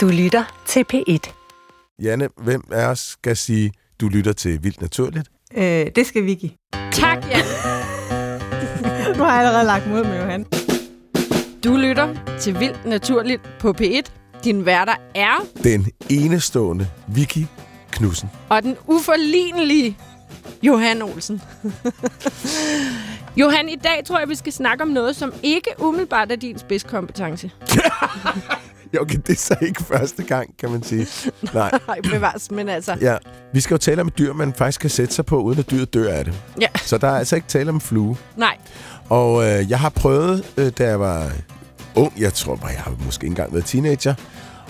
Du lytter til P1. Janne, hvem af os skal sige, du lytter til Vildt Naturligt? Øh, det skal Vicky. Tak, Jan. Nu har jeg allerede lagt mod med Johan. Du lytter til Vildt Naturligt på P1. Din værter er, Den enestående Vicky Knudsen. og den uforlignelige Johan Olsen. Johan, i dag tror jeg, vi skal snakke om noget, som ikke umiddelbart er din spidskompetence. Ja, okay, det er så ikke første gang, kan man sige. Nej, Nej, bevares, men altså... ja. Vi skal jo tale om et dyr, man faktisk kan sætte sig på, uden at dyret dør af det. Ja, Så der er altså ikke tale om flue. nej. Og øh, jeg har prøvet, øh, da jeg var ung, jeg tror jeg har måske ikke engang været teenager,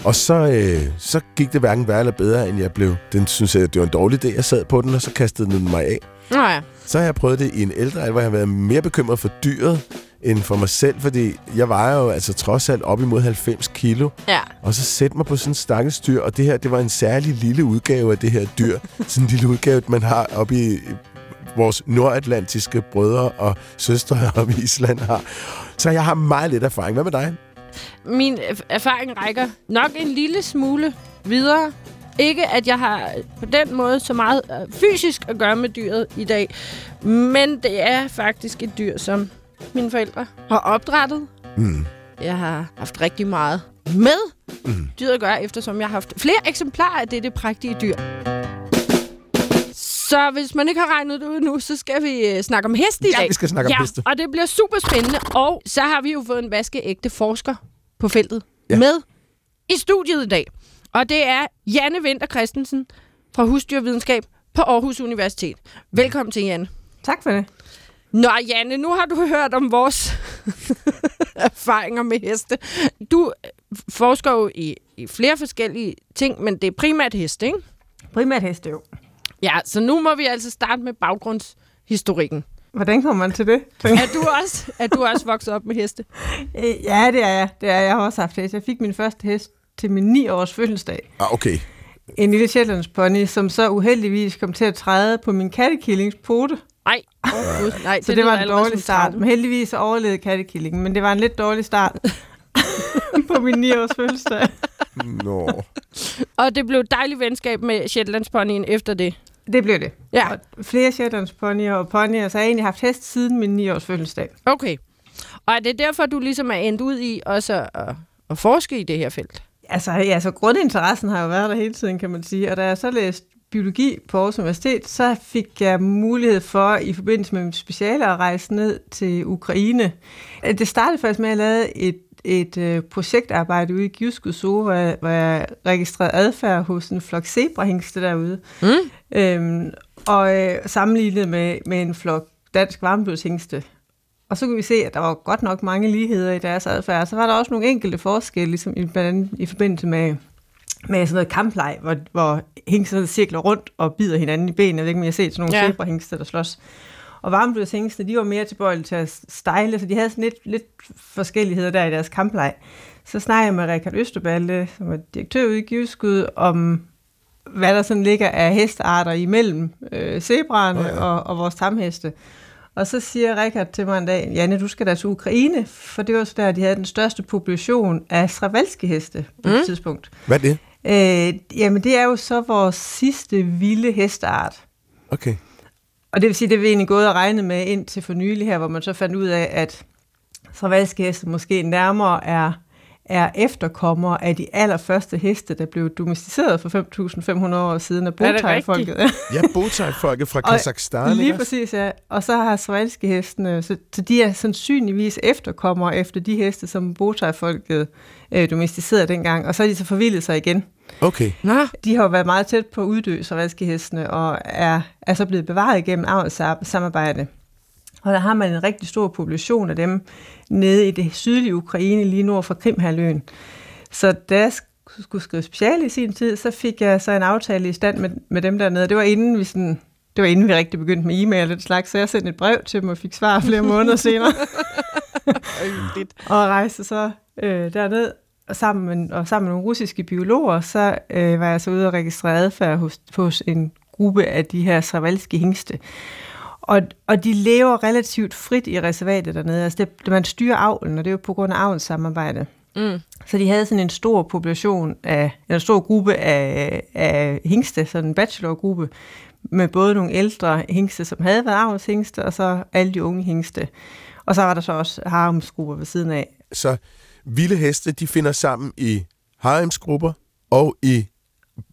og så, øh, så gik det hverken værre eller bedre, end jeg blev. Den synes jeg, det var en dårlig idé, jeg sad på den, og så kastede den mig af. Nå ja. Så har jeg prøvet det i en ældre alder, hvor jeg har været mere bekymret for dyret, end for mig selv, fordi jeg vejer jo altså trods alt op imod 90 kilo, Ja. og så sætte mig på sådan en stakkels dyr, og det her, det var en særlig lille udgave af det her dyr. sådan en lille udgave, man har oppe i vores nordatlantiske brødre og søstre oppe i Island har. Så jeg har meget lidt erfaring. Hvad med dig? Min erf- erfaring rækker nok en lille smule videre. Ikke, at jeg har på den måde så meget øh, fysisk at gøre med dyret i dag, men det er faktisk et dyr, som mine forældre har opdrettet. Mm. Jeg har haft rigtig meget med dyret at gøre, eftersom jeg har haft flere eksemplarer af dette prægtige dyr. Så hvis man ikke har regnet det ud nu, så skal vi øh, snakke om heste i Ja, dag. vi skal snakke om ja, heste. og det bliver super spændende. Og så har vi jo fået en vaskeægte forsker på feltet Ja. ja. med i studiet i dag. Og det er Janne Vinter Christensen fra Husdyrvidenskab på Aarhus Universitet. Velkommen til, Janne. Tak for det. Nå, Janne, nu har du hørt om vores erfaringer med heste. Du øh, forsker jo i, i flere forskellige ting, men det er primært heste, ikke? Primært heste jo. Ja, så nu må vi altså starte med baggrundshistorikken. Hvordan kommer man til det? Er du også, er du også vokset op med heste? Øh, ja, det er jeg. Det er jeg. Jeg har også haft hest. Jeg fik min første hest til min 9 års fødselsdag. Ah, okay. En lille shetlandspony, som så uheldigvis kom til at træde på min kattekillings pote. Nej, oh, Gud, nej. Så det, det var en dårlig start. Men heldigvis overlevede kattekillingen, men det var en lidt dårlig start på min 9 års fødselsdag. Nå. Og det blev et dejligt venskab med Shetlandsponyen efter det. Det blev det. Ja. Og flere shetlandsponyer og ponyer, så jeg har egentlig haft hest siden min 9 års fødselsdag. Okay. Og er det derfor, du ligesom er endt ud i også at, at forske i det her felt? Altså, ja, så grundinteressen har jo været der hele tiden, kan man sige. Og da jeg så læste biologi på Aarhus Universitet, så fik jeg mulighed for, i forbindelse med mit speciale, at rejse ned til Ukraine. Det startede faktisk med, at jeg lavede et, et øh, projektarbejde ude i Gyuskud Zoo, hvor jeg, hvor jeg registrerede adfærd hos en flok zebrahængste derude. Mm. Øhm, og øh, sammenlignet med, med en flok dansk varmblodshængste. Og så kunne vi se, at der var godt nok mange ligheder i deres adfærd. Så var der også nogle enkelte forskelle, ligesom i, blandt andet i forbindelse med, med sådan noget kampleg, hvor, hvor hængsterne cirkler rundt og bider hinanden i benene. Jeg ved ikke, om I har set sådan nogle Ja. ja. zebrahængste, der slås. Og varmblodshængste, de var mere tilbøjelige til at stejle, så de havde sådan lidt, lidt forskelligheder der i deres kampleg. Så snakkede jeg med Rikard Østerballe, som er direktør ude i Giveskud, om hvad der sådan ligger af hestearter imellem øh, zebraerne oh, ja. ja. og, og vores tamheste. Og så siger Rikard til mig en dag, Janne, du skal da til Ukraine, for det var så der, de havde den største population af stravalske heste på mm. et tidspunkt. Hvad er det? Øh, jamen, det er jo så vores sidste vilde hesteart. Okay. Og det vil sige, det er vi egentlig gået og regnet med indtil for nylig her, hvor man så fandt ud af, at stravalske heste måske nærmere er, er efterkommere af de allerførste heste, der blev domesticeret for 5.500 år siden af det Botai-folket. Ja, Botai-folket fra Og Kazakhstan, Lige præcis, ja. Og så har stravalske hestene, så, så de er sandsynligvis efterkommere efter de heste, som Botai-folket øh, domesticerede dengang, og så er de så forvildet sig igen. Okay. Nå, De har jo været meget tæt på at uddø, stravalske hestene, og er, er så blevet bevaret igennem avlssamarbejde. Og der har man en rigtig stor population af dem nede i det sydlige Ukraine, lige nord for Krimhaløen. Så da skulle skrive speciale i sin tid, så fik jeg så en aftale i stand med, med dem dernede. Det var inden vi sådan, det var inden vi rigtig begyndte med e-mail og den slags, så jeg sendte et brev til dem og fik svar flere måneder senere. og rejste så øh, derned og sammen, med, og sammen med nogle russiske biologer, så øh, var jeg så ude og registrere adfærd hos, hos en gruppe af de her stravalske hængste. Og, og de lever relativt frit i reservatet dernede. Altså det, man styrer avlen, og det er jo på grund af avlssamarbejde. Mm. Så de havde sådan en stor population af, eller en stor gruppe af, af hængste, sådan en bachelorgruppe, med både nogle ældre hængste, som havde været avlshængste, og så alle de unge hængste. Og så var der så også haremsgrupper ved siden af. Så vilde heste, de finder sammen i haremsgrupper og i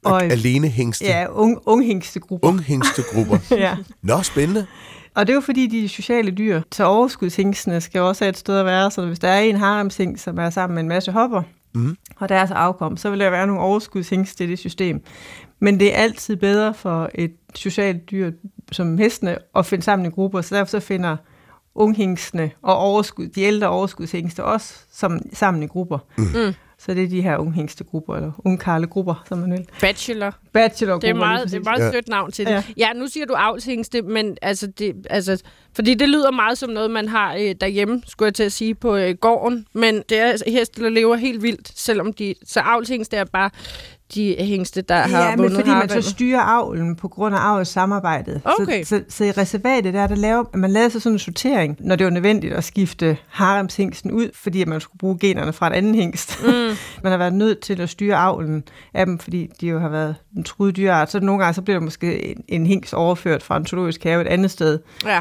Og alene hængste. Ja, unge, unghængstegrupper. Unghængstegrupper. Ja. Nå, spændende. Og det er jo fordi, de sociale dyr, så overskudshængstene skal jo også have et sted at være, så hvis der er en haremshæng, som er sammen med en masse hopper, Mhm. og deres afkom, så vil der være nogle overskudshængste i det system. Men det er altid bedre for et socialt dyr som hestene at finde sammen i grupper, så derfor så finder unghængstene og overskud, de ældre overskudshængste også som, sammen i grupper. Mm. Så det er de her unghængstegrupper, eller ungkarlegrupper, som man vil. Bachelor. Bachelorgrupper. Det er meget, det er meget Ja. sødt navn til det. Ja. Ja. ja, nu siger du avlshængste, men altså, det, altså, fordi det lyder meget som noget, man har øh, derhjemme, skulle jeg til at sige, på øh, gården. Men det er altså heste, der lever helt vildt, selvom de... Så avlshængste er bare de hængste, der har Ja, men vundet fordi man så styrer avlen på grund af avlssamarbejdet. Okay. Så, så, så i reservatet der, der laver, man lavede så sådan en sortering, når det var nødvendigt at skifte haremshængsten ud, fordi at man skulle bruge generne fra et andet hængst. Mm. man har været nødt til at styre avlen af dem, fordi de jo har været en truet dyreart. Så nogle gange så bliver der måske en, en hængst overført fra en zoologisk have et andet sted Ja.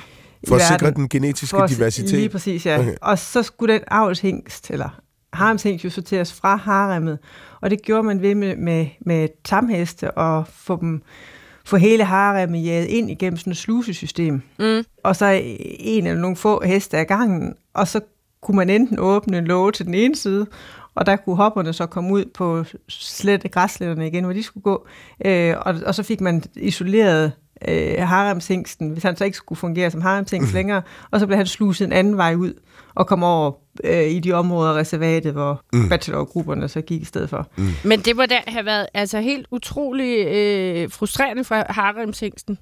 For at sikre den genetiske For at- Lige diversitet. præcis, ja. Okay. Og så skulle den avlshængst, eller haremshængst jo sorteres fra haremmet. Og det gjorde man ved med, med, med tamheste og få dem få hele haremmet jaget ind igennem sådan et slusesystem. Mm. Og så en eller nogle få heste af gangen, og så kunne man enten åbne en låge til den ene side, og der kunne hopperne så komme ud på slette græslætterne igen, hvor de skulle gå. Øh, og, og så fik man isoleret øh, haremshængsten, hvis han så ikke skulle fungere som haremshængst længere, og så blev han sluset en anden vej ud og kom over øh, i de områder af reservatet, hvor mm. bachelorgrupperne så gik i stedet for. Mm. Men det må da have været altså, helt utrolig øh, frustrerende for haremshængsten.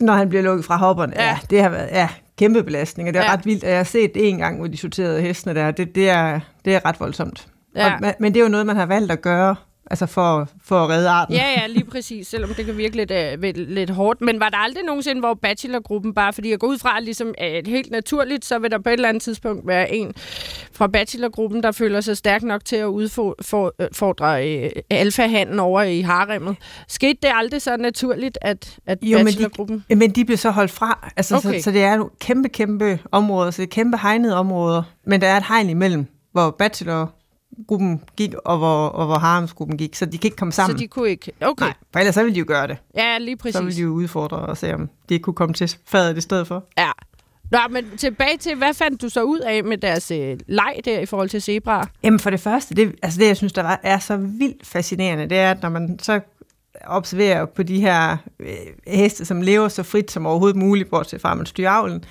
Når han bliver lukket fra hopperne, ja, Ja. det har været ja, kæmpe belastning, og det er Ja. ret vildt, at jeg har set det en gang, hvor de sorterede hestene der. Det, det, er, det er ret voldsomt. Ja. Og, men det er jo noget, man har valgt at gøre, altså for, for at redde arten. Ja, ja, lige præcis, selvom det kan virke lidt, øh, lidt, lidt hårdt. Men var der aldrig nogensinde, hvor bachelorgruppen bare, fordi jeg går ud fra, at ligesom, øh, helt naturligt, så vil der på et eller andet tidspunkt være en fra bachelorgruppen, der føler sig stærk nok til at udfordre øh, alfahanden over i haremmet. Skete det aldrig så naturligt, at, at Jo, men de- bachelorgruppen... Men de blev så holdt fra, altså, okay. Så, så det er nogle kæmpe, kæmpe områder, så det er kæmpe hegnede områder, men der er et hegn imellem, hvor bachelorgruppen gik, og hvor, og hvor haremsgruppen gik, så de kan ikke komme sammen. Så de kunne ikke... Okay, Nej, for ellers så ville de jo gøre det. ja, lige præcis. Så ville de jo udfordre og se, om de kunne komme til fadet i stedet for. Ja. Nå, men tilbage til, hvad fandt du så ud af med deres øh, leg der i forhold til zebraer? Jamen for det første, det, altså det jeg synes, der var, er så vildt fascinerende, det er, at når man så observerer på de her øh, heste, som lever så frit som overhovedet muligt, bortset fra at man styrer avlen,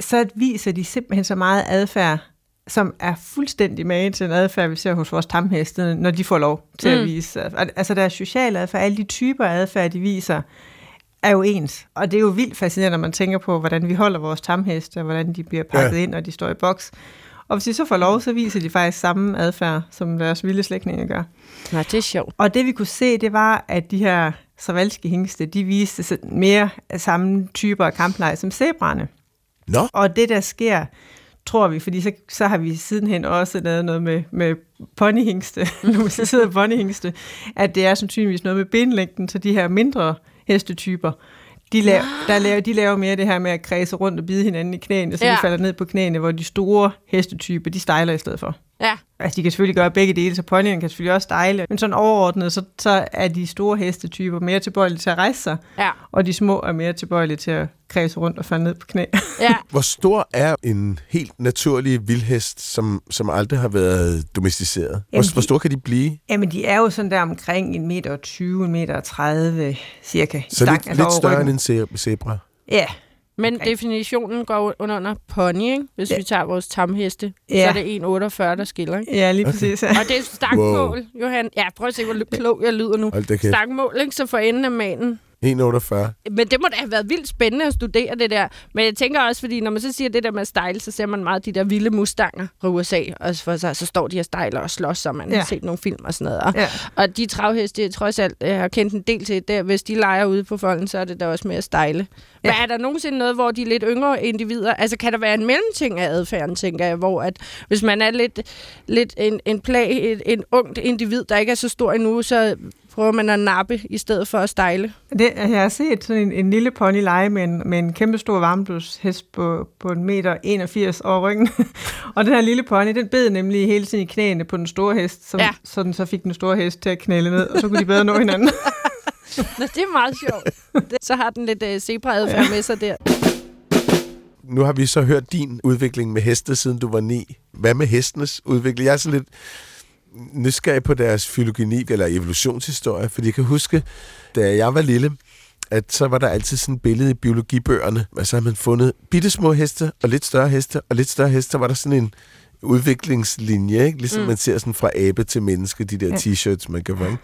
så viser de simpelthen så meget adfærd, som er fuldstændig magen til en adfærd, vi ser hos vores tamheste, når de får lov til mm. at vise. Altså deres sociale adfærd, alle de typer af adfærd, de viser, er jo ens. Og det er jo vildt fascinerende, når man tænker på, hvordan vi holder vores tamheste, og hvordan de bliver pakket Ja. ind, når de står i boks. Og hvis de så får lov, så viser de faktisk samme adfærd, som deres vilde slægtninge gør. Nå, det er sjovt. Og det vi kunne se, det var, at de her savalske hængste, de viste mere af samme typer af kampleje som zebraerne. Nå, Og det, der sker, tror vi, fordi så, så har vi sidenhen også lavet noget med, med ponyhængste, domesticerede ponyhængste, at det er sandsynligvis noget med benlængden, så de her mindre hestetyper, de laver, der laver, de laver mere det her med at kredse rundt og bide hinanden i knæene, så. Ja. de falder ned på knæene, hvor de store hestetyper, de stejler i stedet for. Ja, Altså, de kan selvfølgelig gøre begge dele, så ponyen kan selvfølgelig også stejle, men sådan overordnet, så, så er de store hestetyper mere tilbøjelige til at rejse sig, ja, og de små er mere tilbøjelige til at kredse rundt og falde ned på knæ. ja. hvor stor er en helt naturlig vildhest, som, som aldrig har været domesticeret? Hvor, Jamen, de- hvor stor kan de blive? Jamen, de er jo sådan der omkring 1,20 meter, 1,30 meter cirka. Så lidt, altså lidt større end en ze- zebra. Ja, Men Okay. definitionen går under, under pony, ikke? hvis Ja. vi tager vores tamheste. Så Ja. er det 1,48, der skiller. Ikke? ja lige præcis. Ja. Og det er stangmål, wow. Johan. Ja, prøv at se, hvor klog jeg lyder nu. Stangmål, ikke? Så for enden af manen, 1,48. Men det må da have været vildt spændende at studere det der. Men jeg tænker også, fordi når man så siger det der med style, så ser man meget de der vilde mustanger fra USA. Og for sig, så står de her stejler og slås, og man ja. Har set nogle film og sådan noget. Og, Ja. og de travheste, jeg trods alt jeg har kendt en del til, der, hvis de leger ude på folden, så er det da også mere stejle. Men Ja. er der nogensinde noget, hvor de er lidt yngre individer? Altså kan der være en mellemting af adfærden, tænker jeg, hvor at hvis man er lidt, lidt en, en plag, et, en ungt individ, der ikke er så stor endnu, så prøver man at nappe i stedet for at stejle. Det, jeg har set sådan en, en lille pony lege med en, med en kæmpe stor varmblodshest på, på en meter 81 over ryggen. og den her lille pony, den bed nemlig hele tiden i knæene på den store hest, som, Ja. ja. så den så fik den store hest til at knælde ned, og så kunne de bedre nå hinanden. Nå, det er meget sjovt. Så har den lidt uh, zebra-adfærd med sig der. Nu har vi så hørt din udvikling med heste, siden du var ni. Hvad med hestenes udvikling? Jeg er så lidt nysgerrig på deres filogeni eller evolutionshistorie, fordi jeg kan huske, da jeg var lille, at så var der altid sådan et billede i biologibøgerne. Altså har man fundet bittesmå heste og lidt større heste og lidt større heste. Så var der sådan en udviklingslinje, ikke? ligesom mm. man ser sådan fra abe til menneske, de der Ja. t-shirts, man kan få. Ikke?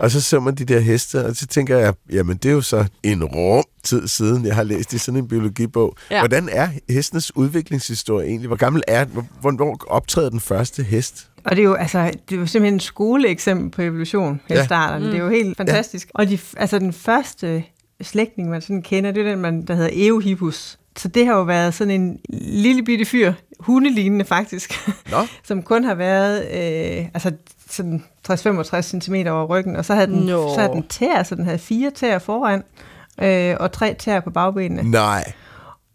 Og så så man de der heste, og så tænker jeg, jamen det er jo så en rum tid siden, jeg har læst i sådan en biologibog. Ja. Ja. Hvordan er hestenes udviklingshistorie egentlig? Hvor gammel er den? Hvornår optræder den første hest? Og det er jo, altså, det er jo simpelthen en skoleeksempel på evolution, Ja. hestarterne. Ja. Mm. Det er jo helt fantastisk. Ja. Og de, altså, den første slægtning, man sådan kender, det er den, man, der hedder Eohippus. Så det har jo været sådan en lille bitte fyr, hundelignende faktisk, Nå, som kun har været øh, altså sådan 60-65 cm over ryggen, og så havde den, Nå. så havde den tæer, så den havde fire tæer foran, øh, og tre tæer på bagbenene. nej.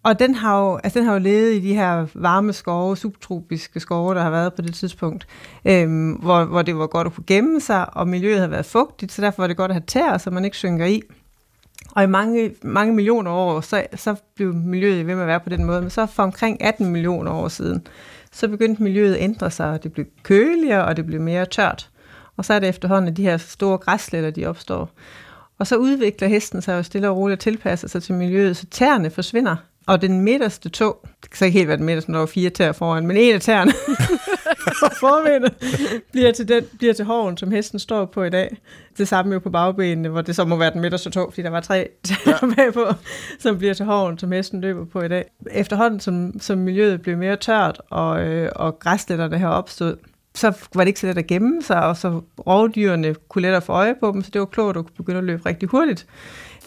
Og den har, jo, altså den har jo levet i de her varme skove, subtropiske skove, der har været på det tidspunkt, øhm, hvor, hvor det var godt at kunne gemme sig, og miljøet har været fugtigt, så derfor var det godt at have tæer, så man ikke synker i. Og i mange, mange millioner år, så, så blev miljøet ved med at være på den måde, men så for omkring 18 millioner år siden, så begyndte miljøet at ændre sig, og det blev køligere, og det blev mere tørt. Og så er det efterhånden, at de her store græsletter, de opstår. Og så udvikler hesten sig jo stille og roligt og tilpasser sig til miljøet, så tæerne forsvinder. Og den midterste tog, det kan så ikke helt være den midterste, når der var fire tæer foran, men en af tæerne på forbenet bliver til, den, bliver til hoven, som hesten står på i dag. Det samme jo på bagbenene, hvor det så må være den midterste tog, fordi der var tre tæer ja. bagpå, som bliver til hoven, som hesten løber på i dag. Efterhånden, som, som miljøet blev mere tørt, og, øh, og græsletterne her opstod, så var det ikke så let at gemme sig, og så rovdyrene kunne lettere få øje på dem, så det var klogt at kunne begynde at løbe rigtig hurtigt.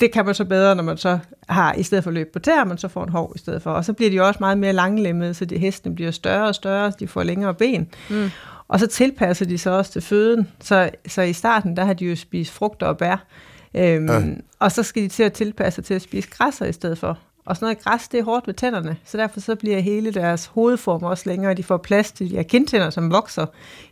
Det kan man så bedre, når man så har, i stedet for at løbe på tæer, man så får en hov i stedet for. Og så bliver de også meget mere langlemmede, så de hestene bliver større og større, så de får længere ben. Mm. Og så tilpasser de sig også til føden. Så, så i starten, der har de jo spist frugter og bær. Øhm, Ja. Og så skal de til at tilpasse sig til at spise græsser i stedet for. Og sådan noget græs, det er hårdt ved tænderne, så derfor så bliver hele deres hovedform også længere, og de får plads til de her kindtænder, som vokser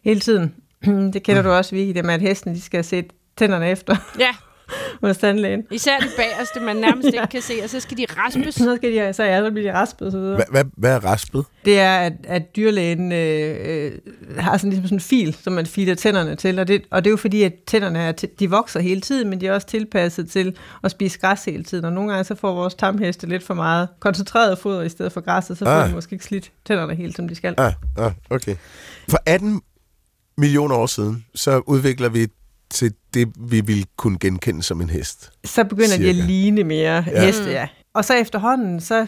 hele tiden. Det kender du også, Vicky, det med, at hestene de skal se tænderne efter. Ja, hos tandlægen. især det bagerste, man nærmest ikke kan se, og så skal de raspes. Så skal de, så, ja, så bliver de raspet og så videre. Hvad, hvad, hvad er raspet? Det er, at, at dyrlægen øh, øh, har sådan, ligesom sådan en fil, som man filer tænderne til, og det, og det er jo fordi, at tænderne er, de vokser hele tiden, men de er også tilpasset til at spise græs hele tiden, og nogle gange så får vores tamheste lidt for meget koncentreret foder i stedet for græs, og så får Ah. de måske ikke slidt tænderne helt, som de skal. Ah, ah, okay. For 18 millioner år siden, så udvikler vi til det, vi vil kunne genkende som en hest. Så begynder de Cirka. at ligne mere Ja. ja. heste, ja. Og så efterhånden, så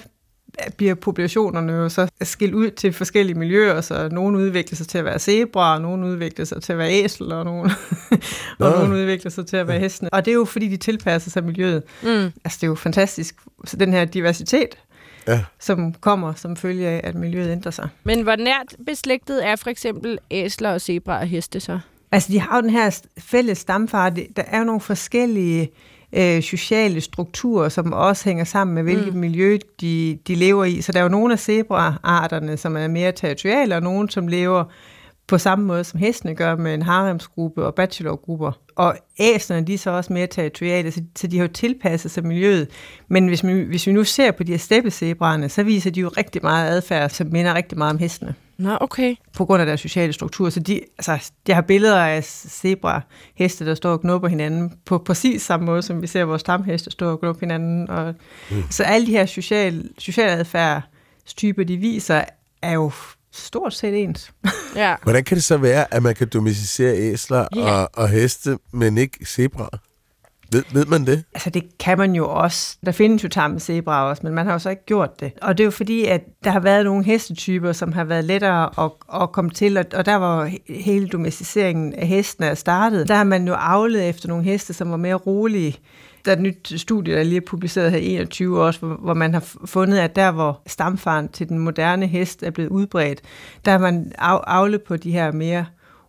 bliver populationerne jo så skilt ud til forskellige miljøer, så nogen udvikler sig til at være zebra, og nogen udvikler sig til at være æsel, og nogen, og nogen udvikler sig til at være hestene. Og det er jo fordi, de tilpasser sig miljøet. Mm. Altså, det er jo fantastisk, så den her diversitet, Ja. som kommer som følge af, at miljøet ændrer sig. Men hvor nært beslægtet er for eksempel æsler og zebra og heste så? Altså, de har jo den her fælles stamfar. Der er jo nogle forskellige øh, sociale strukturer, som også hænger sammen med, hvilket mm. miljø de, de lever i. Så der er jo nogle af zebraarterne, som er mere territoriale, og nogle, som lever på samme måde, som hestene gør med en haremsgruppe og bachelorgrupper. Og æserne, de er så også mere territoriale, så, så de har jo tilpasset sig miljøet. Men hvis, vi, hvis vi nu ser på de her steppezebraerne, så viser de jo rigtig meget adfærd, som minder rigtig meget om hestene Nå, okay. på grund af deres sociale struktur. Så de, altså, jeg har billeder af zebra heste, der står og knupper hinanden på præcis samme måde, som vi ser vores stamheste stå og knuppe hinanden. Og, mm. Så alle de her social, social adfærdstyper, de viser, er jo stort set ens. Ja. Hvordan kan det så være, at man kan domesticere æsler Ja. og, og heste, men ikke zebraer? Ved, ved man det? Altså det kan man jo også. Der findes jo tamme zebra også, men man har jo så ikke gjort det. Og det er jo fordi, at der har været nogle hestetyper, som har været lettere at, at komme til, og, og der var hele domesticeringen af hestene er startet. Der har man jo avlet efter nogle heste, som var mere rolige. Der er et nyt studie, der lige er publiceret her i 21 også, hvor, hvor man har fundet, at der, hvor stamfaren til den moderne hest er blevet udbredt, der har man avlet på de her mere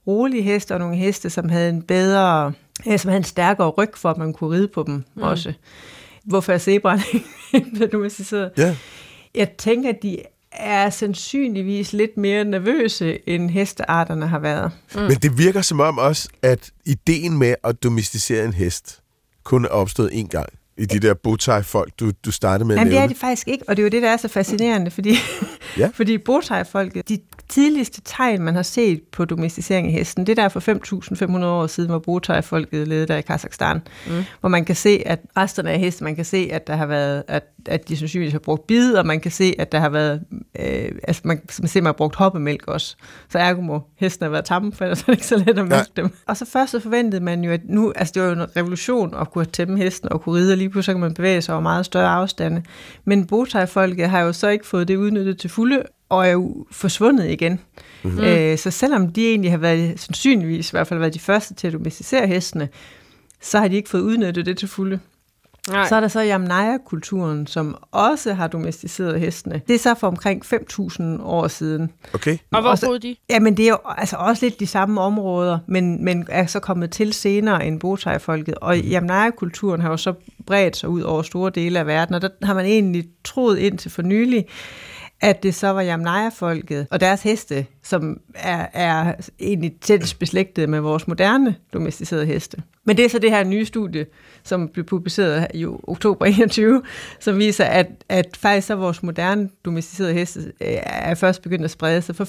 rolige heste, og nogle heste, som havde en bedre, ja, som havde en stærkere ryg, for at man kunne ride på dem mm. også. Hvorfor er zebraen ikke domesticeret? Ja. Jeg tænker, at de er sandsynligvis lidt mere nervøse, end hestearterne har været. Mm. Men det virker som om også, at ideen med at domesticere en hest kun er opstået én gang i de der botai-folk, du, du startede med at Jamen, det nævne. er det faktisk ikke, og det er jo det, der er så fascinerende, fordi, Ja. fordi botai-folket, de tidligste tegn, man har set på domesticering af hesten, det er der for 5.500 år siden, hvor botai-folket levede der i Kazakhstan, mm. hvor man kan se, at resterne af heste, man kan se, at der har været, at, at de sandsynligvis har brugt bid, og man kan se, at der har været, øh, altså man, man ser, man har brugt hoppemælk også. Så ergo må hesten have været tamme, for ellers er det ikke så let at mælke dem. Og så først så forventede man jo, at nu, altså det var jo en revolution at kunne tæmme hesten og kunne ride, og lige pludselig så kan man bevæge sig over meget større afstande. Men botai-folket har jo så ikke fået det udnyttet til fulde, og er jo forsvundet igen. Mm-hmm. Øh, så selvom de egentlig har været, sandsynligvis i hvert fald været de første til at domesticere hestene, så har de ikke fået udnyttet det til fulde. Nej. Så er der så Yamnaya-kulturen, som også har domesticeret hestene. Det er så for omkring 5.000 år siden. Okay. Og hvor boede de? Jamen, det er jo altså også lidt de samme områder, men, men er så kommet til senere end Botai-folket. Og Yamnaya-kulturen har jo så bredt sig ud over store dele af verden, og der har man egentlig troet indtil for nylig, at det så var Yamnaya-folket og deres heste, som er, er egentlig tæt beslægtet med vores moderne domesticerede heste. Men det er så det her nye studie, som blev publiceret i oktober 21, som viser, at, at faktisk så vores moderne domesticerede heste øh, er først begyndt at sprede sig for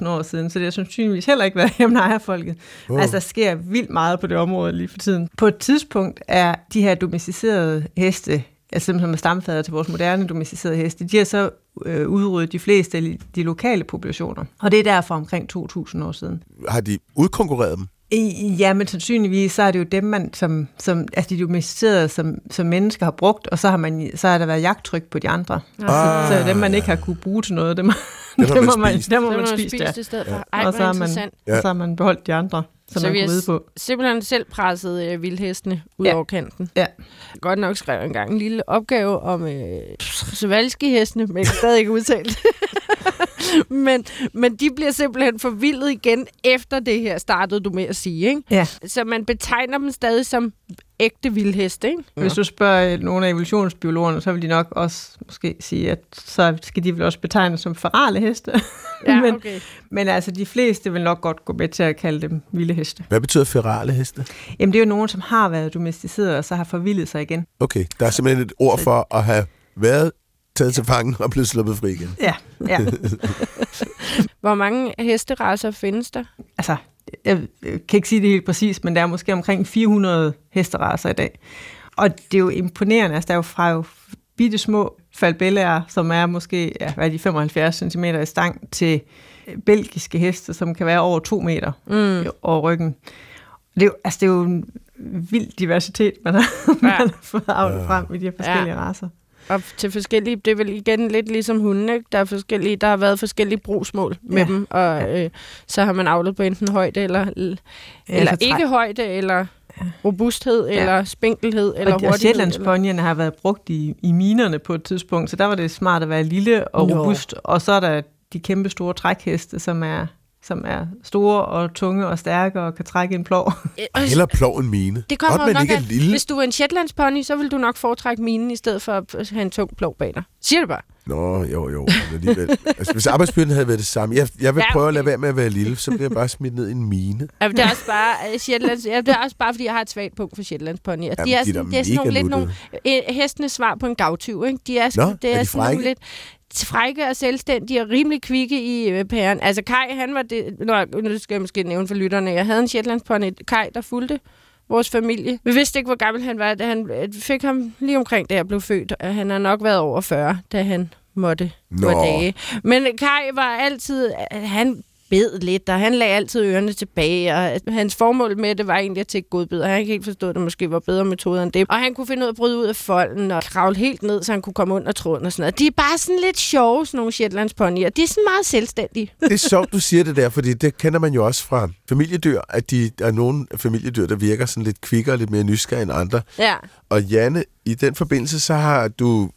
4.000 år siden, så det har sandsynligvis heller ikke været Yamnaya-folket. Wow. Altså, der sker vildt meget på det område lige for tiden. På et tidspunkt er de her domesticerede heste, altså dem, som er stamfader til vores moderne domesticerede heste, de har så øh, udryddet de fleste af de- lokale populationer. Og det er derfor omkring 2.000 år siden. Har de udkonkurreret dem? Ja, men sandsynligvis, så er det jo dem, man som, som altså de domesticerede, som, som mennesker har brugt, og så har, man, så har der været jagttryk på de andre. Ah. Så dem, man ikke har kunne bruge til noget, dem, har dem, man må man, spist. dem må Så man man spise, ja. spist i stedet for. Ej, Og så har man. Ja. så har man beholdt de andre, som Så vi har på. simpelthen selv presset øh, vildhestene ud Ja. over kanten. Ja. Godt nok skrev jeg engang en lille opgave om øh, Svalski-hestene, men jeg kan stadig ikke udtalt. men, men de bliver simpelthen forvildet igen efter det her, startede du med at sige. Ikke? Ja. Så man betegner dem stadig som ægte vildheste. Ikke? Hvis du spørger nogle af evolutionsbiologerne, så vil de nok også måske sige, at så skal de vel også betegnes som ferale heste. Ja, men, okay. men altså, de fleste vil nok godt gå med til at kalde dem vilde heste. Hvad betyder ferale heste? Jamen, det er jo nogen, som har været domesticeret, og så har forvildet sig igen. Okay, der er simpelthen et ord for at have været taget til fangen og blevet sluppet fri igen. Ja, ja. Hvor mange hesteraser findes der? altså, jeg kan ikke sige det helt præcis, men der er måske omkring 400 hesteraser i dag. Og det er jo imponerende, altså der er jo fra jo bitte små falbellaer, som er måske ja, hvad er de 75 cm i stang, til øh, belgiske heste, som kan være over 2 meter Mm. over ryggen. Det er jo, altså, det er jo en vild diversitet, man har, ja. man har fået avlet frem i de her forskellige ja. raser. Og til forskellige, det er vel igen lidt ligesom hunden, ikke? Der, er forskellige, der har været forskellige brugsmål med Ja. dem, og øh, så har man avlet på enten højde eller, eller træ- ikke højde, eller robusthed, Ja. eller spinkelhed, eller og, og hurtighed. eller- Shetlandsponyerne har været brugt i, i minerne på et tidspunkt, så der var det smart at være lille og Nå. robust. Og så er der de kæmpe store trækheste, som er, som er store og tunge og stærke og kan trække en plov. Øh, og Heller plov en mine. Det kommer Godt, nok ikke er lille. Hvis du er en Shetlandspony, så vil du nok foretrække minen, i stedet for at have en tung plov bag dig. Siger det bare. Nå, jo, jo. Alligevel. altså, hvis arbejdsbyrden havde været det samme. Jeg, jeg vil Ja, prøve at okay. lade være med at være lille, så bliver jeg bare smidt ned i en mine. Ja, det er også bare, uh, Shetlands, ja, det er også bare, fordi jeg har et svagt punkt for Shetlandsponyer. Jamen, de er, de er sådan, det er sådan nogle, lidt nogle øh, hestenes svar på en gavtyv. Ikke? De er, Nå, det er, er de sådan nogle lidt frække og selvstændige og rimelig kvikke i øh, pæren. Altså Kai, han var det... Nu, nu skal jeg måske nævne for lytterne. Jeg havde en Shetlandspony, Kai, der fulgte vores familie. Vi vidste ikke, hvor gammel han var, da han øh, fik ham lige omkring, da jeg blev født. Og Han har nok været over 40, da han måtte Nå. af dage. Men Kai var altid... Han bed lidt, og han lagde altid ørerne tilbage, og hans formål med det var egentlig at tække godbid, og han ikke helt forstod, at det måske var bedre metoder end det. Og han kunne finde ud af at bryde ud af folden og kravle helt ned, så han kunne komme under tråden og sådan noget. De er bare sådan lidt sjove, sådan nogle Shetlandsponyer. De er sådan meget selvstændige. Det er sjovt, du siger det der, fordi det kender man jo også fra familiedyr, at de, der er nogle familiedyr, der virker sådan lidt kvikkere og lidt mere nysgerrige end andre. Ja. Og Janne, i den forbindelse, så har du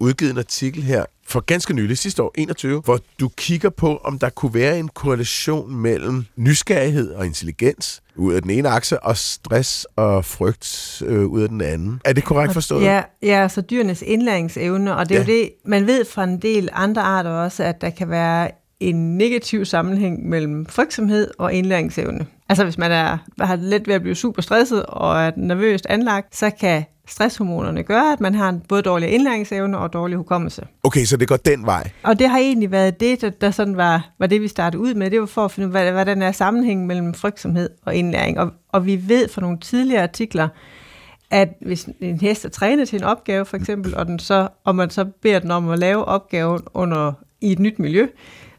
udgivet en artikel her for ganske nylig, sidste år, 21, hvor du kigger på, om der kunne være en korrelation mellem nysgerrighed og intelligens ud af den ene akse, og stress og frygt øh, ud af den anden. Er det korrekt forstået? Ja, ja, så dyrenes indlæringsevne, og det er Ja. jo det, man ved fra en del andre arter også, at der kan være en negativ sammenhæng mellem frygtsomhed og indlæringsevne. Altså hvis man er, har let ved at blive super stresset og er nervøst anlagt, så kan stresshormonerne gøre, at man har en både dårlig indlæringsevne og dårlig hukommelse. Okay, så det går den vej. Og det har egentlig været det, der, der sådan var, var det, vi startede ud med. Det var for at finde ud af, hvad, hvordan er sammenhængen mellem frygtsomhed og indlæring. Og, og vi ved fra nogle tidligere artikler, at hvis en hest er trænet til en opgave, for eksempel, og, den så, og man så beder den om at lave opgaven under, i et nyt miljø,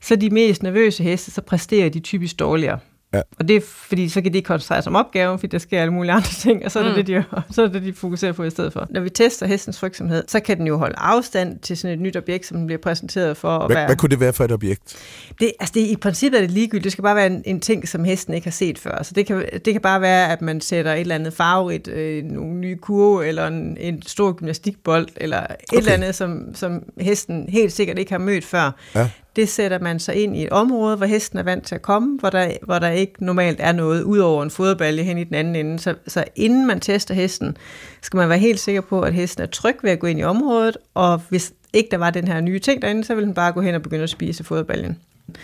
så de mest nervøse heste, så præsterer de typisk dårligere. Ja. Og det er fordi, så kan de ikke koncentrere sig om opgaven, fordi der sker alle mulige andre ting, og så er det, Mm. det, de, så er det, de fokuserer på i stedet for. Når vi tester hestens frygtsomhed, så kan den jo holde afstand til sådan et nyt objekt, som den bliver præsenteret for at Hvad, være... hvad kunne det være for et objekt? Det, altså det, I princippet er det ligegyldigt. Det skal bare være en, en ting, som hesten ikke har set før. Så det kan, det kan bare være, at man sætter et eller andet farverigt, øh, nogle nye kurve, eller en, en stor gymnastikbold, eller et Okay. eller andet, som, som hesten helt sikkert ikke har mødt før. Ja. Det sætter man så ind i et område, hvor hesten er vant til at komme, hvor der, hvor der ikke normalt er noget, ud over en foderbalje hen i den anden ende. Så, så inden man tester hesten, skal man være helt sikker på, at hesten er tryg ved at gå ind i området, og hvis ikke der var den her nye ting derinde, så vil den bare gå hen og begynde at spise foderbaljen.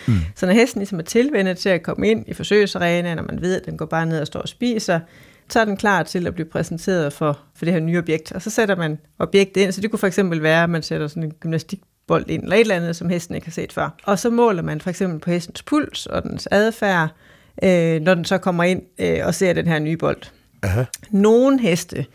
Mm. Så når hesten ligesom er tilvendet til at komme ind i forsøgsarenaen, og man ved, at den går bare ned og står og spiser, så er den klar til at blive præsenteret for, for det her nye objekt. Og så sætter man objektet ind, så det kunne for eksempel være, at man sætter sådan en gymnastikbold ind, eller et eller andet, som hesten ikke har set før. Og så måler man for eksempel på hestens puls og dens adfærd, øh, når den så kommer ind øh, og ser den her nye bold. Aha. Nogle heste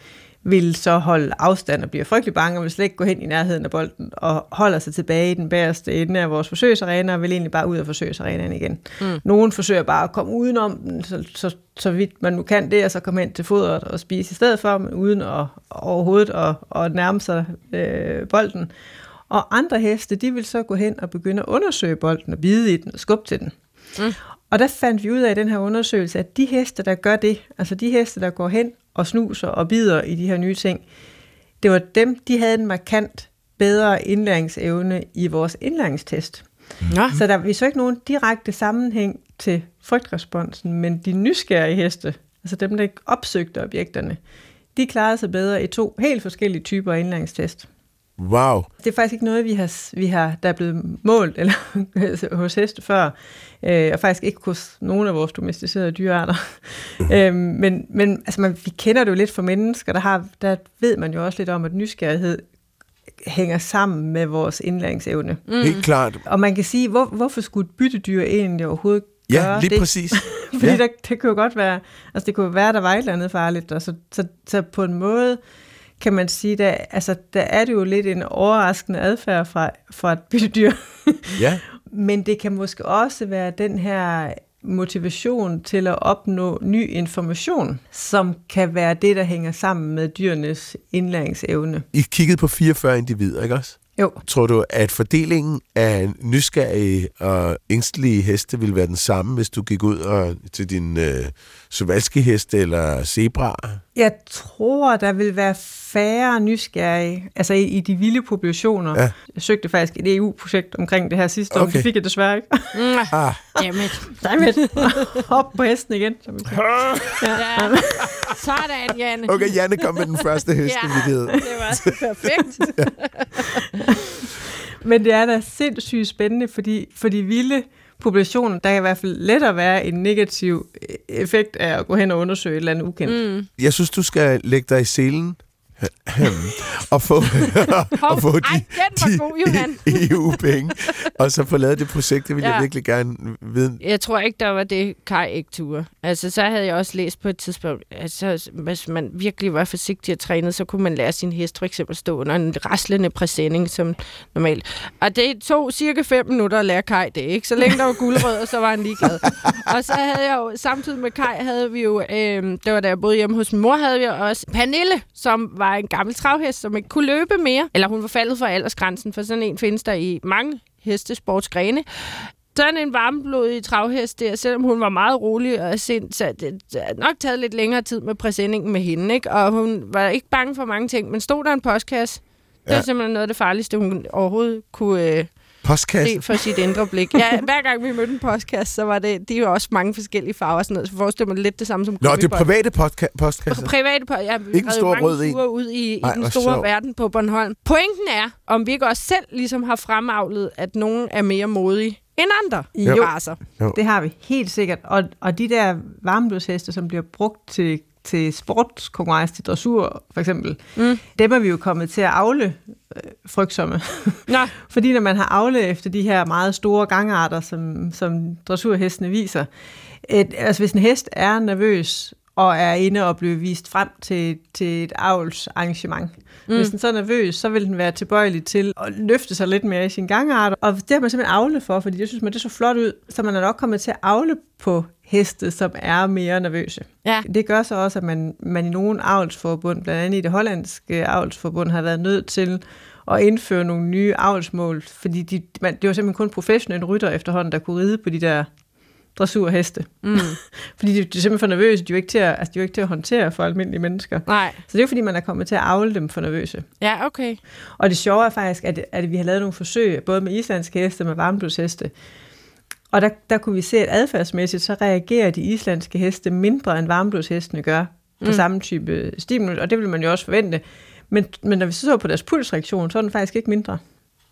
vil så holde afstand og bliver frygtelig bange og vil slet ikke gå hen i nærheden af bolden og holder sig tilbage i den bagerste ende af vores forsøgsarena og vil egentlig bare ud af forsøgsarenaen igen. Mm. Nogle forsøger bare at komme udenom den, så, så, så vidt man nu kan det, og så komme hen til fodret og spise i stedet for, men uden at, overhovedet at, at nærme sig øh, bolden. Og andre heste, de vil så gå hen og begynde at undersøge bolden og bide i den og skubbe til den. Mm. Og der fandt vi ud af i den her undersøgelse, at de heste, der gør det, altså de heste, der går hen og snuser og bider i de her nye ting, det var dem, de havde en markant bedre indlæringsevne i vores indlæringstest. Nå. Så der, vi så ikke nogen direkte sammenhæng til frygtresponsen, men de nysgerrige heste, altså dem, der ikke opsøgte objekterne, de klarede sig bedre i to helt forskellige typer af indlæringstest. Wow. Det er faktisk ikke noget, vi har, vi har der er blevet målt eller hos heste før, øh, og faktisk ikke hos nogen af vores domesticerede dyrearter. øhm, men men altså, man, vi kender det jo lidt for mennesker, der, har, der ved man jo også lidt om, at nysgerrighed hænger sammen med vores indlæringsevne. Mm. Helt klart. Og man kan sige, hvor, hvorfor skulle et byttedyr egentlig overhovedet gøre Ja, lige det? præcis. Fordi Ja. der, det kunne jo godt være, altså det kunne være, der var et eller andet farligt, og så, så, så på en måde kan man sige, der, altså, der er det jo lidt en overraskende adfærd fra, fra et byttedyr. Ja. Men det kan måske også være den her motivation til at opnå ny information, som kan være det, der hænger sammen med dyrenes indlæringsevne. I kiggede på 44 individer, ikke også? Jo, Tror du, at fordelingen af nysgerrige og ængstelige heste ville være den samme, hvis du gik ud og, til din øh, sovalski heste eller zebra? jeg tror, der vil være færre nysgerrige, altså i, i de vilde populationer. Ja. Jeg søgte faktisk et EU-projekt omkring det her sidste år, Okay. men det fik jeg desværre ikke. Ah, dammit. Dammit. Hop på hesten igen. Siger. Ja. Sådan, Janne. okay, Janne kom med den første hest, Ja. ja. Det var perfekt. Men det er da sindssygt spændende, fordi for de vilde populationer, der kan i hvert fald lettere være en negativ effekt af at gå hen og undersøge et eller andet ukendt. Mm. Jeg synes, du skal lægge dig i selen og få, og få de, ej, de EU-penge, og så få lavet det projekt, det vil ja. Ja. jeg virkelig gerne vide. Jeg tror ikke, der var det Kai ikke turde. Altså, så havde jeg også læst på et tidspunkt, altså, hvis man virkelig var forsigtig og trænet, så kunne man lære sin hest for eksempel stå under en raslende præsending, som normalt. Og det tog cirka 5 minutter at lære Kai det, ikke? Så længe der var guldrød, så var han ligeglad. og så havde jeg jo, samtidig med Kai, havde vi jo, øh, det var da jeg boede hjemme hos min mor, havde vi også Pernille, som var en gammel travhest, som ikke kunne løbe mere. Eller hun var faldet for aldersgrænsen, for sådan en findes der i mange hestesportsgrene sådan en varmblodig travhest der, selvom hun var meget rolig og sind, så det, det nok taget lidt længere tid med præsendingen med hende, ikke? Og hun var ikke bange for mange ting, men stod der en postkasse, det Ja. var simpelthen noget af det farligste, hun overhovedet kunne øh, Postkasse. se for sit indre blik. Ja, hver gang vi mødte en postkasse, så var det, de var også mange forskellige farver og sådan noget, så forestiller mig lidt det samme som Nå, det er private postka- postkasse. Private på, ja, vi Ikke en havde stor jo mange rød en. ture ud i, Ej, i den store sjovt. verden på Bornholm. Pointen er, om vi ikke også selv ligesom har fremavlet, at nogen er mere modige end andre Jo. jo. raser. Det har vi helt sikkert. Og, og de der varmblodsheste, som bliver brugt til, til sportskonkurrence, til dressur for eksempel, Mm. dem er vi jo kommet til at afle øh, frygtsomme. Nå, Fordi når man har afle efter de her meget store gangarter, som, som dressurhestene viser, et, altså hvis en hest er nervøs og er inde og blive vist frem til, til et avlsarrangement. Mm. Hvis den så er nervøs, så vil den være tilbøjelig til at løfte sig lidt mere i sin gangart. Og det har man simpelthen avle for, fordi jeg synes, man det så flot ud. Så man er nok kommet til at avle på heste, som er mere nervøse. ja. Det gør så også, at man, man i nogle avlsforbund, blandt andet i det hollandske avlsforbund, har været nødt til at indføre nogle nye avlsmål, fordi de, man, det var simpelthen kun professionelle rytter efterhånden, der kunne ride på de der dressurheste. Mm. Fordi de, de er simpelthen for nervøse, de er jo ikke til at, altså, de er jo ikke til at håndtere for almindelige mennesker. Nej. Så det er jo fordi, man er kommet til at avle dem for nervøse. Ja, okay. Og det sjove er faktisk, at, at vi har lavet nogle forsøg, både med islandske heste og med varmblodsheste. Og der, der kunne vi se, at adfærdsmæssigt, så reagerer de islandske heste mindre, end varmblodshestene gør på mm. samme type stimulus, og det vil man jo også forvente. Men, men når vi så så på deres pulsreaktion, så er den faktisk ikke mindre.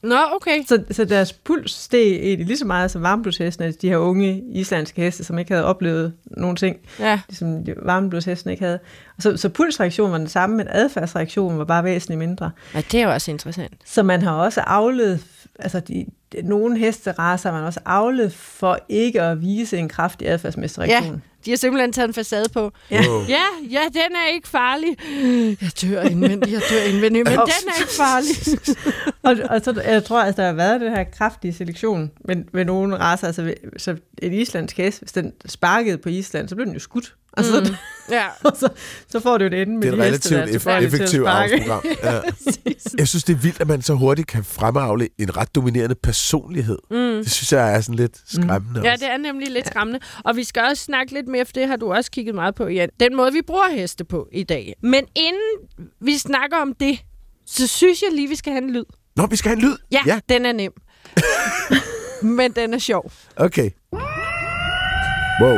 Nå, okay. Så, så deres puls steg egentlig lige så meget som varmblodshestene, altså de her unge islandske heste, som ikke havde oplevet nogen ting, Ja. ligesom varmblodshestene ikke havde. Og så, så pulsreaktionen var den samme, men adfærdsreaktionen var bare væsentligt mindre. ja, det er jo også interessant. Så man har også avlet, altså de, nogle hesteraser har man også avlet for ikke at vise en kraftig adfærdsmæssig reaktion. De har simpelthen taget en facade på. Ja. Wow. Ja, ja, den er ikke farlig. Jeg dør indvendigt, jeg dør indvendigt, men den er ikke farlig. Og, og så, jeg tror, at der har været den her kraftige selektion med, med nogle raser, altså ved- så en islandsk hest, hvis den sparkede på Island, så blev den jo skudt. Altså, Mm. mm. Ja. så, så får du et ende med Det er et relativt eff- effektivt sparke. avlsprogram. Ja. Jeg synes, det er vildt, at man så hurtigt kan fremavle en ret dominerende personlighed. Mm. Det synes jeg er sådan lidt skræmmende. Ja, også. det er nemlig lidt skræmmende. Og vi skal også snakke lidt mere, for det har du også kigget meget på, Jan. Den måde, vi bruger heste på i dag. Men inden vi snakker om det, så synes jeg lige, vi skal have en lyd. Nå, vi skal have en lyd. Ja, ja. ja. den er nem. Men den er sjov. Okay. Wow.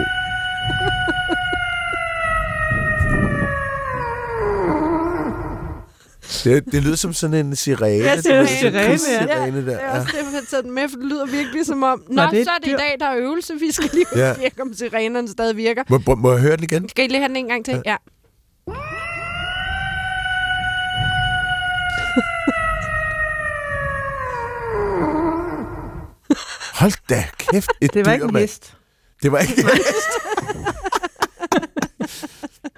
Det, det lyder som sådan en sirene. Ja, Det det er en sådan sirene, ja. der. Det er Ja. også taget den med, for det lyder virkelig som om... Nå, det er så er det i dyr. dag, der er øvelse. Vi skal lige Ja. ja. om sirenerne stadig virker. Må, må, må jeg høre den igen? Skal I lige have den en gang til? Ja. Hold da kæft, et Det var dyr, ikke en mand. hest. Det var ikke en hest.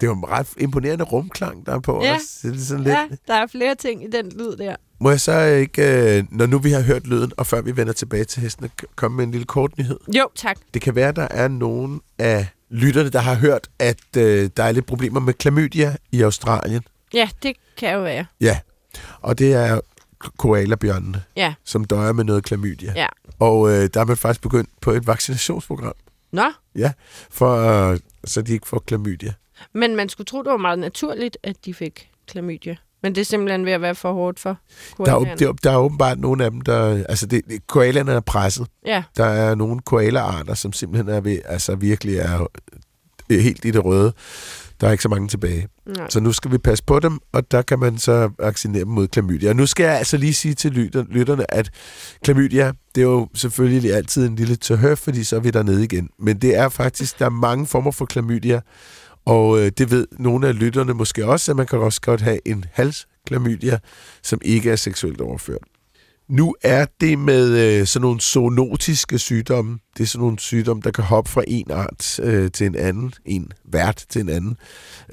Det var en ret imponerende rumklang, der er på Ja. os. Det er sådan lidt... ja, der er flere ting i den lyd der. Må jeg så ikke, øh, når nu vi har hørt lyden, og før vi vender tilbage til hestene, komme med en lille kort nyhed? Jo, tak. Det kan være, der er nogen af lytterne, der har hørt, at øh, der er lidt problemer med klamydia i Australien. Ja, det kan jo være. Ja, og det er koalabjørnene, Ja, som døjer med noget klamydia. ja. Og øh, der er man faktisk begyndt på et vaccinationsprogram, Nå, ja, for, øh, så de ikke får klamydia. Men man skulle tro, det var meget naturligt, at de fik klamydia. Men det er simpelthen ved at være for hårdt for Der er, koalaerne. der, er åbenbart nogle af dem, der... Altså, det, koalerne er presset. Ja, Der er nogle koala-arter, som simpelthen er ved, altså virkelig er helt i det røde. Der er ikke så mange tilbage. nej. Så nu skal vi passe på dem, og der kan man så vaccinere dem mod klamydia. Og nu skal jeg altså lige sige til lytter, lytterne, at klamydia, det er jo selvfølgelig altid en lille tørhøf, fordi så er vi dernede igen. Men det er faktisk, der er mange former for klamydia, Og øh, det ved nogle af lytterne måske også, at man kan også godt have en halsklamydia, som ikke er seksuelt overført. Nu er det med øh, sådan nogle zoonotiske sygdomme. Det er sådan nogle sygdomme, der kan hoppe fra en art øh, til en anden, en vært til en anden.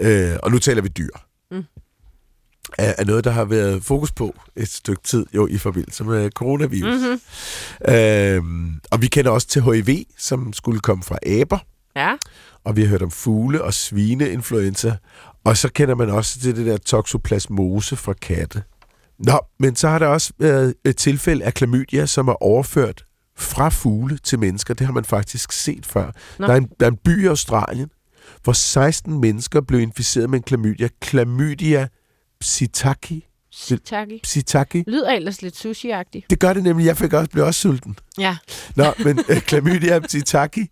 Øh, og nu taler vi dyr. Mm. Er, er noget, der har været fokus på et stykke tid jo i forbindelse med coronavirus. Mm-hmm. Øh, og vi kender også til HIV, som skulle komme fra aber. Ja. Og vi har hørt om fugle- og svineinfluenza. Og så kender man også til det der toxoplasmose fra katte. Nå, men så har der også været et tilfælde af klamydia, som er overført fra fugle til mennesker. Det har man faktisk set før. Nå. Der er, en, der er en by i Australien, hvor 16 mennesker blev inficeret med en klamydia. Klamydia psittaki. Tak. Psittaki. Lyder ellers lidt sushi-agtigt. Det gør det nemlig. Jeg fik også, blev også sulten. Ja. Nå, men øh, klamydia psittaki.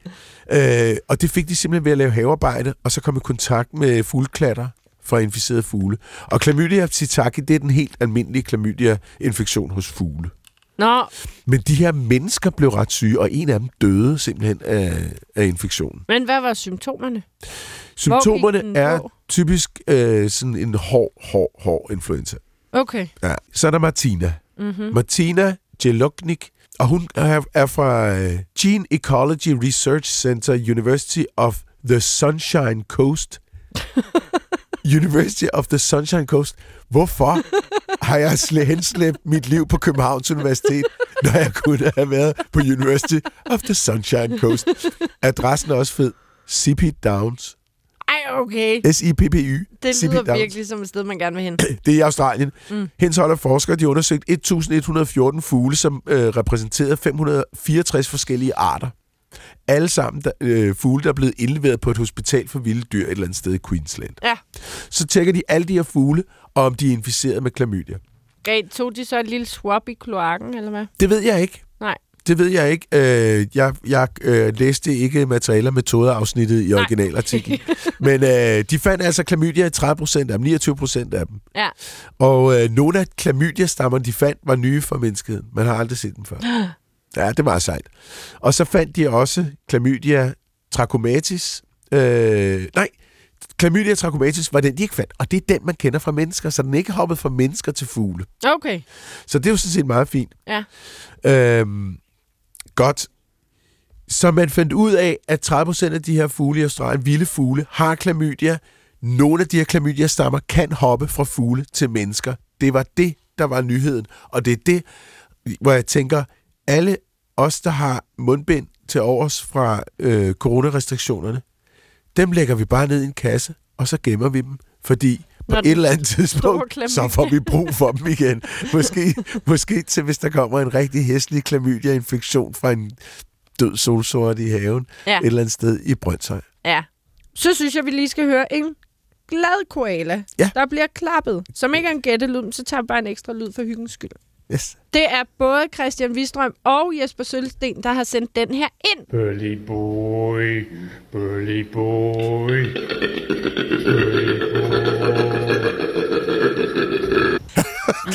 Øh, og det fik de simpelthen ved at lave havearbejde, og så kom i kontakt med fuglklatter fra inficerede fugle. Og klamydia psittaki, det er den helt almindelige klamydia-infektion hos fugle. Nå, Men de her mennesker blev ret syge, og en af dem døde simpelthen af, af infektionen. men hvad var symptomerne? Symptomerne er på? typisk øh, sådan en hård, hård, hård influenza. Okay. Ja. Så er der Martina. Mm-hmm. Martina Jeloknik, og hun er, fra øh, Gene Ecology Research Center, University of the Sunshine Coast. University of the Sunshine Coast. Hvorfor har jeg henslæbt mit liv på Københavns Universitet, når jeg kunne have været på University of the Sunshine Coast? Adressen er også fed. CP Downs. Ej, okay. S-I-P-P-Y. Det lyder Downs. virkelig som et sted, man gerne vil hen. Det er i Australien. Mm. Mm. Hens holder forskere, de undersøgt 1114 fugle, som øh, repræsenterede 564 forskellige arter. Alle sammen der, øh, fugle, der er blevet indleveret på et hospital for vilde dyr et eller andet sted i Queensland. Ja. Så tjekker de alle de her fugle, og om de er inficeret med klamydia. Gav, tog de så et lille swap i kloakken, eller hvad? Det ved jeg ikke. Nej. Det ved jeg ikke. Øh, jeg jeg øh, læste ikke materialer metodeafsnittet i originalartiklen. Men øh, de fandt altså klamydia i 30 procent af dem, 29 procent af dem. Ja. Og øh, nogle af klamydia-stammerne, de fandt, var nye for menneskeheden. Man har aldrig set dem før. Ja, det meget sejt. Og så fandt de også klamydia trachomatis. Øh, nej, klamydia trachomatis var den, de ikke fandt. Og det er den, man kender fra mennesker, så den er ikke hoppet fra mennesker til fugle. Okay. Så det er jo sådan set meget fint. Ja. Øhm, godt. Så man fandt ud af, at 30% af de her fugle i Australien, vilde fugle, har klamydia. Nogle af de her klamydia-stammer kan hoppe fra fugle til mennesker. Det var det, der var nyheden. Og det er det, hvor jeg tænker, alle os, der har mundbind til overs fra øh, coronarestriktionerne, dem lægger vi bare ned i en kasse, og så gemmer vi dem. Fordi på et eller andet tidspunkt, så får vi brug for dem igen. Måske, måske til, hvis der kommer en rigtig hæslig klamydia-infektion fra en død solsort i haven, Ja. et eller andet sted i Brøndshøj. Ja. Så synes jeg, vi lige skal høre en glad koala, Ja. der bliver klappet. Som ikke er en gættelyd, men så tager vi bare en ekstra lyd for hyggens skyld. Yes. Det er både Christian Wistrøm og Jesper Sølsten, der har sendt den her ind. Bully boy, bully boy, bully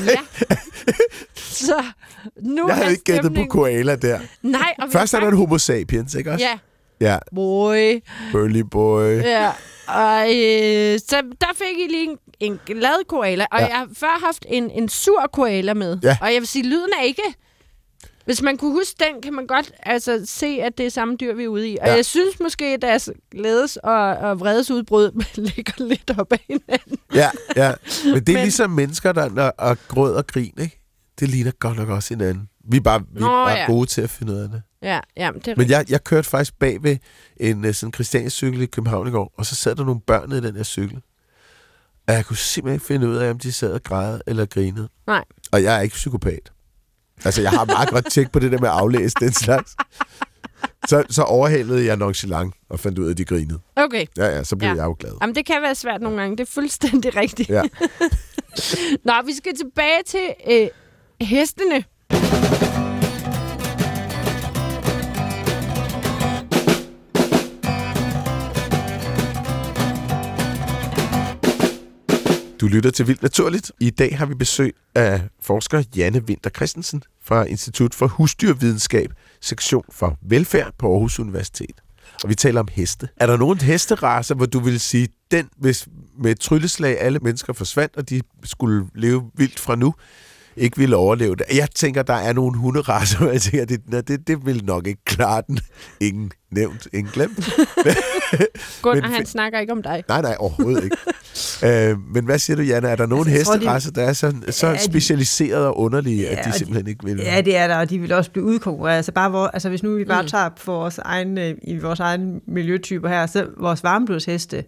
Ja. Så nu Jeg havde ikke gættet på koala der. Nej, og Først er der en homo sapiens, ikke også? Ja, Ja, boy. burly boy. Ja, og øh, så der fik I lige en, en glad koala, og ja. jeg har før haft en, en sur koala med. Ja. Og jeg vil sige, lyden er ikke... Hvis man kunne huske den, kan man godt altså, se, at det er samme dyr, vi er ude i. Og Ja. jeg synes måske, at deres glædes- og, og vredesudbrud ligger lidt op ad hinanden. Ja, ja. Men det er Men... Ligesom mennesker, der når, og gråd og grin, ikke? Det ligner godt nok også hinanden. Vi er bare, vi er Nå, bare ja. gode til at finde ud af det. Ja, ja det er Men jeg, jeg kørte faktisk bag ved en øh, sådan Christiania-cykel i København i går, og så sad der nogle børn i den her cykel. Og jeg kunne simpelthen ikke finde ud af, om de sad og græd eller grinede. Nej. Og jeg er ikke psykopat. Altså, jeg har meget godt tjek på det der med at aflæse den slags. Så, så overhalede jeg nonchalant og fandt ud af, at de grinede. Okay. Ja, ja, så blev Ja. jeg jo glad. Jamen, det kan være svært nogle gange. Det er fuldstændig rigtigt. Ja. Nå, vi skal tilbage til øh, hestene. Du lytter til Vildt Naturligt. I dag har vi besøg af forsker Janne Winter Christensen fra Institut for Husdyrvidenskab, sektion for velfærd på Aarhus Universitet. Og vi taler om heste. Er der nogen hesteraser, hvor du vil sige, den, hvis med et trylleslag alle mennesker forsvandt, og de skulle leve vildt fra nu, ikke ville overleve det. Jeg tænker, der er nogle hunderaser, hvor jeg tænker, det, det, det vil nok ikke klare den. Ingen nævnt, ingen glemt. Gunnar, Men- han snakker ikke om dig. Nej, nej, overhovedet ikke. Øh, men hvad siger du, Janne? Er der nogle Altså, tror, de- der er så, så Ja, de- specialiserede og underlige, at Ja, de og de- simpelthen ikke vil? Ja, det er der, og de vil også blive udkonkurreret. Altså, bare hvor, altså hvis nu vi bare Mm. tager på vores egen, øh, i vores egen miljøtyper her, så vores varmeblodsheste,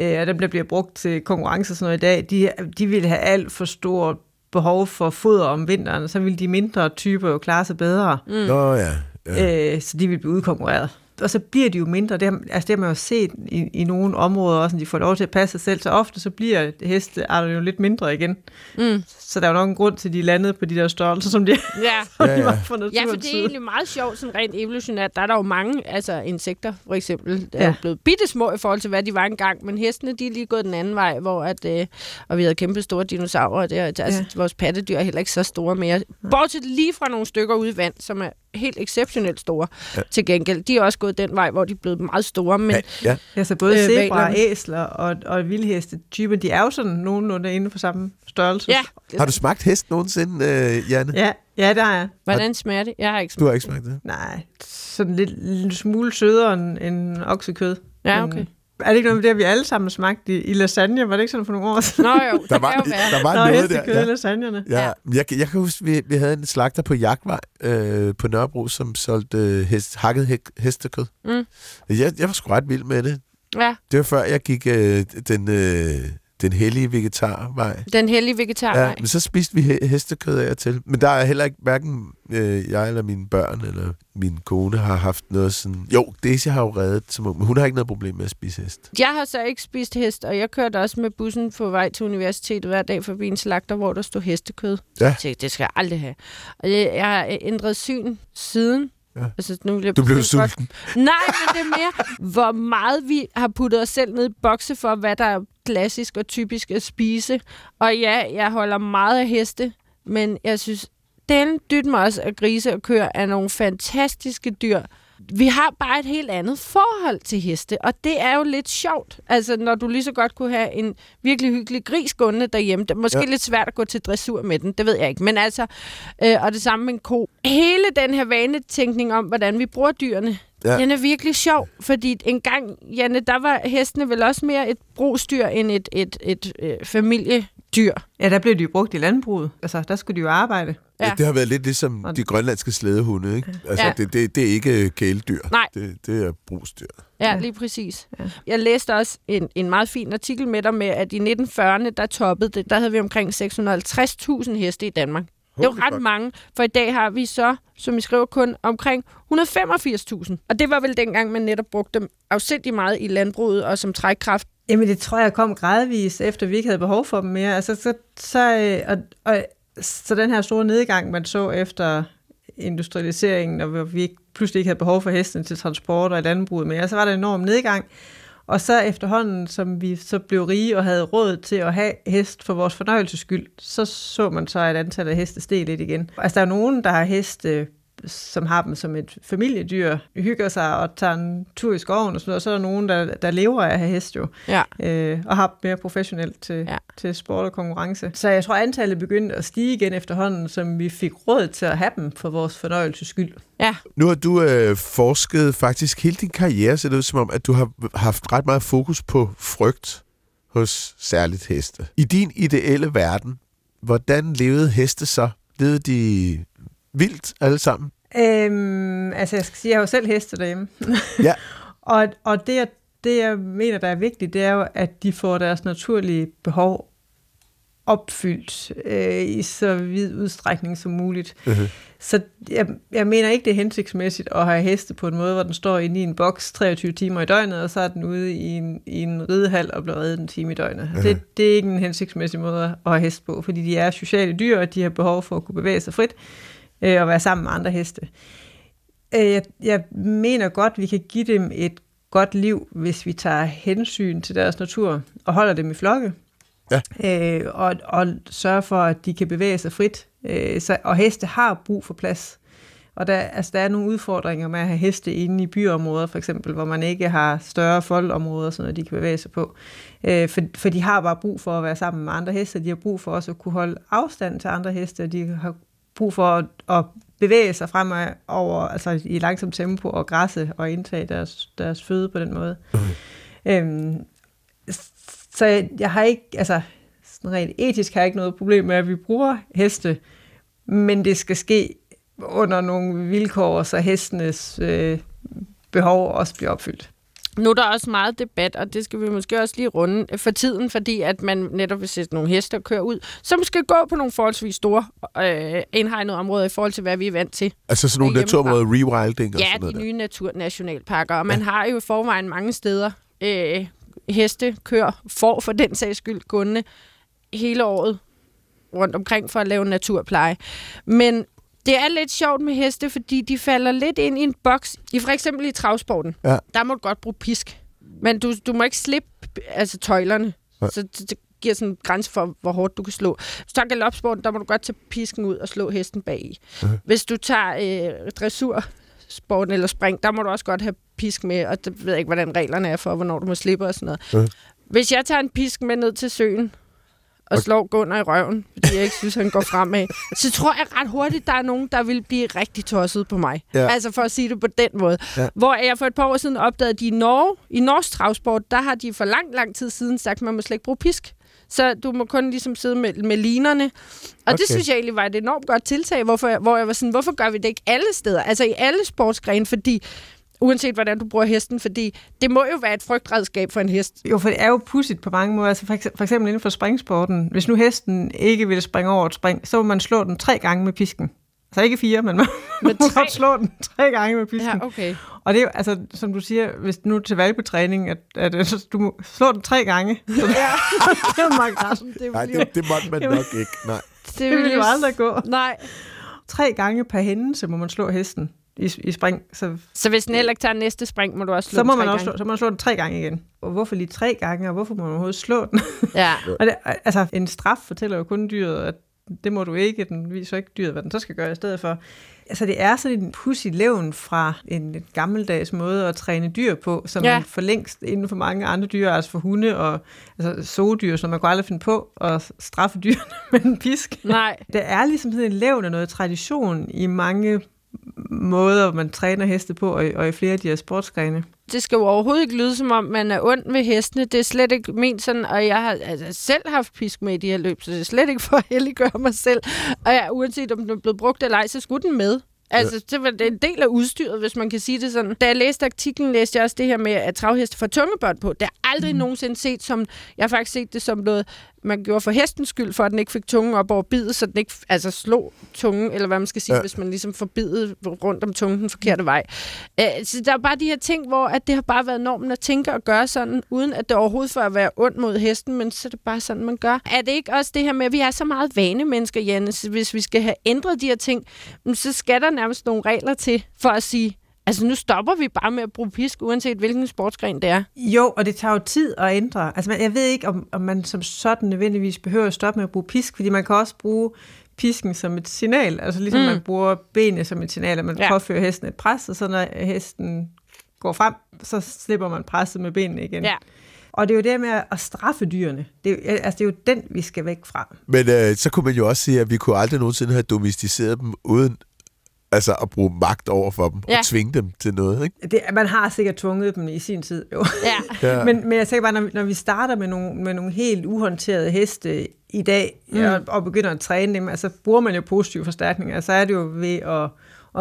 øh, og dem, der bliver brugt til konkurrence og sådan noget i dag, de, de vil have alt for stort behov for foder om vinteren, så vil de mindre typer jo klare sig bedre, Mm. Nå ja. ja. øh, så de vil blive udkonkurreret. Og så bliver de jo mindre. Det har, altså det har man jo set i, i nogle områder også, når de får lov til at passe sig selv. Så ofte så bliver hestearterne jo lidt mindre igen. Mm. Så der er jo nok en grund til, at de landede på de der størrelser, som de, Ja. som Ja, de ja. var fra Ja, for det er side. egentlig meget sjovt, sådan rent evolutionært. Der er der jo mange altså insekter, for eksempel, der ja. Er blevet bitte små i forhold til, hvad de var engang. Men hestene, de er lige gået den anden vej, hvor at, øh, og vi havde kæmpe store dinosaurer. Det, er- altså, Ja. Vores pattedyr er heller ikke så store mere. Bortset lige fra nogle stykker ude i vand, som er helt exceptionelt store ja. til gengæld. De er også gået den vej, hvor de er blevet meget store. Men Ja, ja. Altså både Øh, øh, æsler og, og vildheste typer, de er jo sådan nogenlunde inden for samme størrelse. ja, Har du smagt hest nogensinde, øh, Janne? Ja, ja der er. hvordan smager det? Jeg har ikke Du har smagt ikke smagt det? Nej, sådan lidt en smule sødere end, end oksekød. Ja, Men okay. Er det ikke noget med det, vi alle sammen smagte i, i lasagne? Var det ikke sådan for nogle år siden? Nå jo, Der det var, kan jo være. der var Nå, noget der. i lasagnerne. Ja, Ja. ja. Jeg, jeg kan huske, vi, vi havde en slagter på Jagtvej øh, på Nørrebro, som solgte øh, hest, hakket hæk, hestekød. Mm. Jeg, jeg var sgu ret vild med det. Ja, Det var før, jeg gik øh, den, øh, den hellige vegetarvej. den hellige vegetar. Ja, men så spiste vi he- hestekød af og til. Men der er heller ikke, hverken øh, jeg eller mine børn eller min kone har haft noget sådan... Jo, Daisy har jo reddet, som, ung, men hun har ikke noget problem med at spise hest. Jeg har så ikke spist hest, og jeg kørte også med bussen på vej til universitetet hver dag forbi en slagter, hvor der stod hestekød. Ja. Jeg tænkte, det skal jeg aldrig have. Og jeg, jeg har ændret syn siden. Ja. Altså, nu vil jeg Du blev godt- sulten. Nej, men det er mere, hvor meget vi har puttet os selv ned i bokse for, hvad der er klassisk og typisk at spise. Og ja, jeg holder meget af heste, men jeg synes, den dyt mig også, at grise og køer er nogle fantastiske dyr. Vi har bare et helt andet forhold til heste, og det er jo lidt sjovt. Altså, når du lige så godt kunne have en virkelig hyggelig gris gående derhjemme. Det er måske Ja. lidt svært at gå til dressur med den, det ved jeg ikke. Men altså, øh, og det samme med en ko. Hele den her vanetænkning om, hvordan vi bruger dyrene, Ja. ja. den er virkelig sjov. Fordi en gang, Janne, der var hestene vel også mere et brugsdyr end et, et, et, et øh, familiedyr. Ja, der blev de jo brugt i landbruget. Altså, der skulle de jo arbejde. Ja. Det har været lidt ligesom de grønlandske slædehunde, ikke? Altså, Ja. det, det, det er ikke kæledyr. Nej. Det, det er brugsdyr. Ja, lige præcis. Ja. Jeg læste også en, en meget fin artikel med dig med, at i 1940'erne, der toppede det, der havde vi omkring 650.000 heste i Danmark. Det er jo ret mange, for i dag har vi så, som I skriver, kun omkring 185.000. Og det var vel dengang, man netop brugte dem afsindig meget i landbruget og som trækkraft. Jamen, det tror jeg kom gradvist, efter vi ikke havde behov for dem mere. Altså, så, så, øh, og, og, så den her store nedgang, man så efter industrialiseringen, og hvor vi pludselig ikke havde behov for hesten til transport og i landbruget mere, så var der en enorm nedgang. Og så efterhånden, som vi så blev rige og havde råd til at have hest for vores fornøjelses skyld, så så man så, at antallet af heste steg lidt igen. Altså, der er nogen, der har heste som har dem som et familiedyr, hygger sig og tager en tur i skoven og sådan noget, og så er der nogen, der, der lever af at have hest jo Ja. øh, og har mere professionelt til, ja. Til sport og konkurrence. Så jeg tror, antallet begyndte at stige igen efterhånden, som vi fik råd til at have dem for vores fornøjelses skyld. Ja, Nu har du øh, forsket faktisk hele din karriere, så det ud som om, at du har haft ret meget fokus på frygt hos særligt heste. I din ideelle verden, hvordan levede heste så? Levede de vildt alle sammen? Øhm, altså jeg skal sige, jeg har jo selv heste derhjemme. Ja. og og det, jeg- det, jeg mener, der er vigtigt, det er jo, at de får deres naturlige behov opfyldt øh, i så vid udstrækning som muligt. Mhm. Så jeg, jeg mener ikke, det er hensigtsmæssigt at have heste på en måde, hvor den står inde i en boks 23 timer i døgnet, og så er den ude i en, i en ridehal og bliver reddet en time i døgnet. Mhm. Det, det er ikke en hensigtsmæssig måde at have hest på, fordi de er sociale dyr, og de har behov for at kunne bevæge sig frit øh, og være sammen med andre heste. Øh, jeg, jeg mener godt, vi kan give dem et godt liv, hvis vi tager hensyn til deres natur og holder dem i flokke. Ja. Øh, og, og sørger for, at de kan bevæge sig frit. Øh, så, og heste har brug for plads. Og der, altså, der er nogle udfordringer med at have heste inde i byområder, for eksempel, hvor man ikke har større foldområder, så de kan bevæge sig på. Øh, for, for de har bare brug for at være sammen med andre heste, de har brug for også at kunne holde afstand til andre heste, og de har brug for at, at bevæge sig fremad over, altså i langsomt tempo og græsse og indtage deres, deres føde på den måde. Okay. Øhm, så jeg, jeg har ikke, altså sådan rent etisk har jeg ikke noget problem med, at vi bruger heste, men det skal ske under nogle vilkår, så hestenes øh, behov også bliver opfyldt. Nu er der også meget debat, og det skal vi måske også lige runde for tiden, fordi at man netop vil sætte nogle heste og køre ud, som skal gå på nogle forholdsvis store øh, indhegnede områder i forhold til, hvad vi er vant til. Altså sådan nogle naturområder, rewilding og ja, sådan noget de der. nye naturnationalparker, og man ja. har jo i forvejen mange steder øh, heste, kører, får for den sags skyld gående hele året rundt omkring for at lave naturpleje. Men det er lidt sjovt med heste, fordi de falder lidt ind i en boks. I for eksempel i travsporten, Ja. der må du godt bruge pisk. Men du, du må ikke slippe altså, tøjlerne. Ja. Så det, det giver sådan en grænse for, hvor hårdt du kan slå. Hvis du tager galopsporten, der må du godt tage pisken ud og slå hesten bag i. Hvis du tager øh, dressur, sporten eller spring, der må du også godt have pisk med, og det ved jeg ikke, hvordan reglerne er for, hvornår du må slippe og sådan noget. Ja. Hvis jeg tager en pisk med ned til søen, og slår Gunnar i røven, fordi jeg ikke synes, han går fremad, så tror jeg ret hurtigt, der er nogen, der vil blive rigtig tosset på mig. Ja. Altså for at sige det på den måde. Ja. Hvor jeg for et par år siden opdagede, at de i Norge, i norsk travsport, der har de for lang, lang tid siden sagt, at man må slet ikke bruge pisk. Så du må kun ligesom sidde med, med linerne. Og okay. det synes jeg egentlig var et enormt godt tiltag, hvorfor hvor jeg var sådan, hvorfor gør vi det ikke alle steder? Altså i alle sportsgrene, fordi uanset hvordan du bruger hesten, fordi det må jo være et frygtredskab for en hest. Jo, for det er jo pudsigt på mange måder. Altså for, eks- for eksempel inden for springsporten. Hvis nu hesten ikke vil springe over et spring, så må man slå den tre gange med pisken. Altså ikke fire, men man Med må tre? godt slå den tre gange med pisken. Ja, okay. Og det er jo, altså, som du siger, hvis nu til valgbetræning, at, at, at du må slå den tre gange. Så det, det er jo meget græs. Det, Nej, det, det måtte man nok ikke. Nej. Det vil jo aldrig gå. Nej. Tre gange per hændelse må man slå hesten i, i spring. Så, Så hvis den heller ikke tager næste spring, må du også slå så må den man også slå, gange. så må man slå den tre gange igen. Og hvorfor lige tre gange, og hvorfor må man overhovedet slå den? Ja. Og det, altså, en straf fortæller jo kun dyret, at det må du ikke, den viser ikke dyret, hvad den så skal gøre i stedet for. Altså, det er sådan en pussy levn fra en lidt gammeldags måde at træne dyr på, som Ja. man for længst inden for mange andre dyr, altså for hunde og altså sodyr, som man kunne aldrig finde på at straffe dyrene med en pisk. Nej. Der er ligesom sådan en levn af noget tradition i mange måder, man træner heste på, og, i- og i flere af de her sportsgrene. Det skal jo overhovedet ikke lyde, som om man er ond ved hestene. Det er slet ikke ment sådan, og jeg har altså, selv haft pisk med i de her løb, så det er slet ikke for at helliggøre mig selv. Og ja, uanset om den er blevet brugt eller ej, så skulle den med. Altså, det var det er en del af udstyret, hvis man kan sige det sådan. Da jeg læste artiklen, læste jeg også det her med, at travheste får tungebånd på. Det har aldrig mm. nogensinde set som... Jeg har faktisk set det som noget, man gjorde for hestens skyld, for at den ikke fik tungen op over bidet, så den ikke altså, slog tungen, eller hvad man skal sige, Ja. hvis man ligesom får bidet rundt om tungen den forkerte vej. Øh, så der er bare de her ting, hvor at det har bare været normen at tænke og gøre sådan, uden at det overhovedet for at være ondt mod hesten, men så er det bare sådan, man gør. Er det ikke også det her med, at vi er så meget vanemennesker, Janne, hvis vi skal have ændret de her ting, så skal der nærmest nogle regler til for at sige, altså nu stopper vi bare med at bruge pisk, uanset hvilken sportsgren det er. Jo, og det tager jo tid at ændre. Altså, man- jeg ved ikke, om, om man som sådan nødvendigvis behøver at stoppe med at bruge pisk, fordi man kan også bruge pisken som et signal. Altså ligesom Mm. man bruger benene som et signal, at man Ja. påfører hesten et pres, og så når hesten går frem, så slipper man presset med benene igen. Ja. Og det er jo det med at straffe dyrene. Det er, jo, altså, det er jo den, vi skal væk fra. Men øh, så kunne man jo også sige, at vi kunne aldrig nogensinde have domesticeret dem uden altså at bruge magt over for dem Ja. og tvinge dem til noget, ikke? Det, man har sikkert tvunget dem i sin tid, jo. Ja. Ja. Men, men jeg tænker bare, når, vi- når vi starter med nogle, med nogle helt uhåndterede heste i dag, mm. og, og begynder at træne dem, altså bruger man jo positive forstærkninger, så er det jo ved at,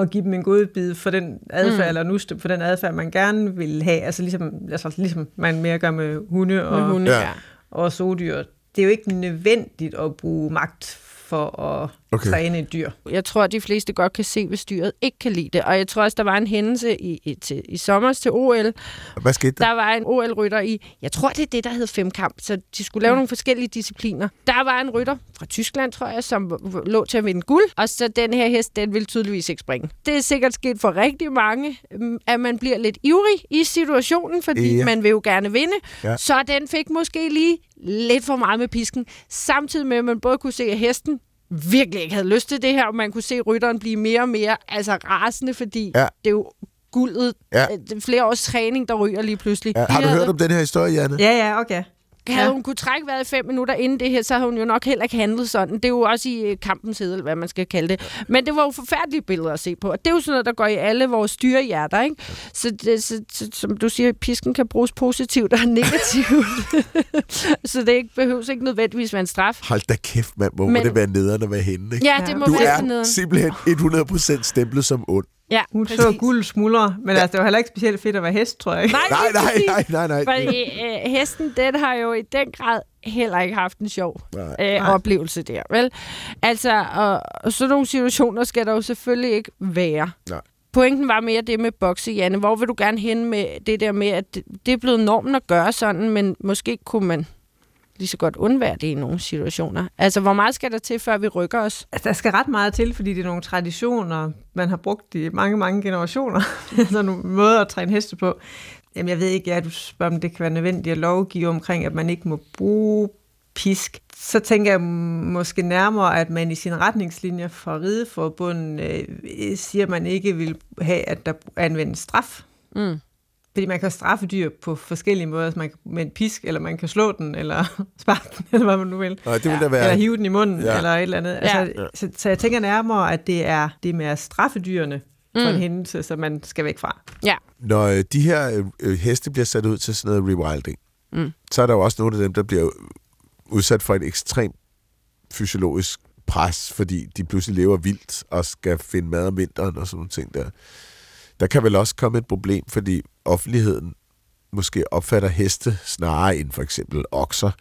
at give dem en godbid for den adfærd, mm. eller nuste for den adfærd, man gerne vil have. Altså ligesom, altså ligesom man mere gør med hunde og, Med hunde, ja. og sodyr. Det er jo ikke nødvendigt at bruge magt for at Okay. træne et dyr. Jeg tror, at de fleste godt kan se, hvis dyret ikke kan lide det. Og jeg tror også, der var en hændelse i, i, til, i sommer til OL. Hvad skete der? Der var en OL-rytter i, jeg tror, det er det, der hed femkamp, så de skulle lave nogle forskellige discipliner. Der var en rytter fra Tyskland, tror jeg, som lå til at vinde guld, og så den her hest, den ville tydeligvis ikke springe. Det er sikkert sket for rigtig mange, øhm, at man bliver lidt ivrig i situationen, fordi ja. man vil jo gerne vinde. Ja. Så den fik måske lige lidt for meget med pisken, samtidig med, at man både kunne se, at hesten virkelig ikke havde lyst til det her, og man kunne se rytteren blive mere og mere altså rasende, fordi Ja. det er jo guldet, Ja. øh, er flere års træning, der ryger lige pludselig. Ja, har du hørt om den her historie, Janne? Ja, ja, okay. Havde Ja. hun kunne trække vejret i fem minutter inden det her, så havde hun jo nok heller ikke handlet sådan. Det er jo også i øh, kampens hedel, hvad man skal kalde det. Men det var jo forfærdelige billeder at se på. Og det er jo sådan noget, der går i alle vores styrehjerter, ikke? Så, det, så, så som du siger, pisken kan bruges positivt og negativt. så det ikke, behøves ikke nødvendigvis være en straf. Hold da kæft, mand. Hvor må Men- det være nederen at være henne, ikke? Ja, det må Du være er sådan noget. simpelthen 100% stemplet som ond. Ja, Hun præcis. så guld smuldre, men altså, det var heller ikke specielt fedt at være hest, tror jeg ikke. Nej, Nej, nej, nej, nej, nej. Fordi øh, hesten, den har jo i den grad heller ikke haft en sjov Nej. øh, Nej. oplevelse der, vel? Altså, og, og sådan nogle situationer skal der jo selvfølgelig ikke være. Nej. Pointen var mere det med bokse, Janne. Hvor vil du gerne hen med det der med, at det, det er blevet normen at gøre sådan, men måske kunne man lige så godt undvære det i nogle situationer. Altså, hvor meget skal der til, før vi rykker os? Altså, der skal ret meget til, fordi det er nogle traditioner, man har brugt i mange, mange generationer. altså nogle måder at træne heste på. Jamen, jeg ved ikke, ja, du spørger, om det kan være nødvendigt at lovgive omkring, at man ikke må bruge pisk. Så tænker jeg måske nærmere, at man i sine retningslinjer fra rideforbundet øh, siger, at man ikke vil have, at der anvendes straf. Mm. Fordi man kan straffe dyr på forskellige måder. Så man kan med en pisk, eller man kan slå den, eller sparke den, eller hvad man nu vil. Nej, det vil da være... Eller hive den i munden, Ja. ja. eller et eller andet. Altså, Ja. så, så jeg tænker nærmere, at det er det med at straffe dyrene for Mm. en hændelse, som man skal væk fra. Ja. Når øh, de her øh, øh, heste bliver sat ud til sådan noget rewilding, Mm. så er der jo også nogle af dem, der bliver udsat for et ekstremt fysiologisk pres, fordi de pludselig lever vildt og skal finde mad om vinteren og sådan nogle ting der. Der kan vel også komme et problem, fordi offentligheden måske opfatter heste snarere end for eksempel okser,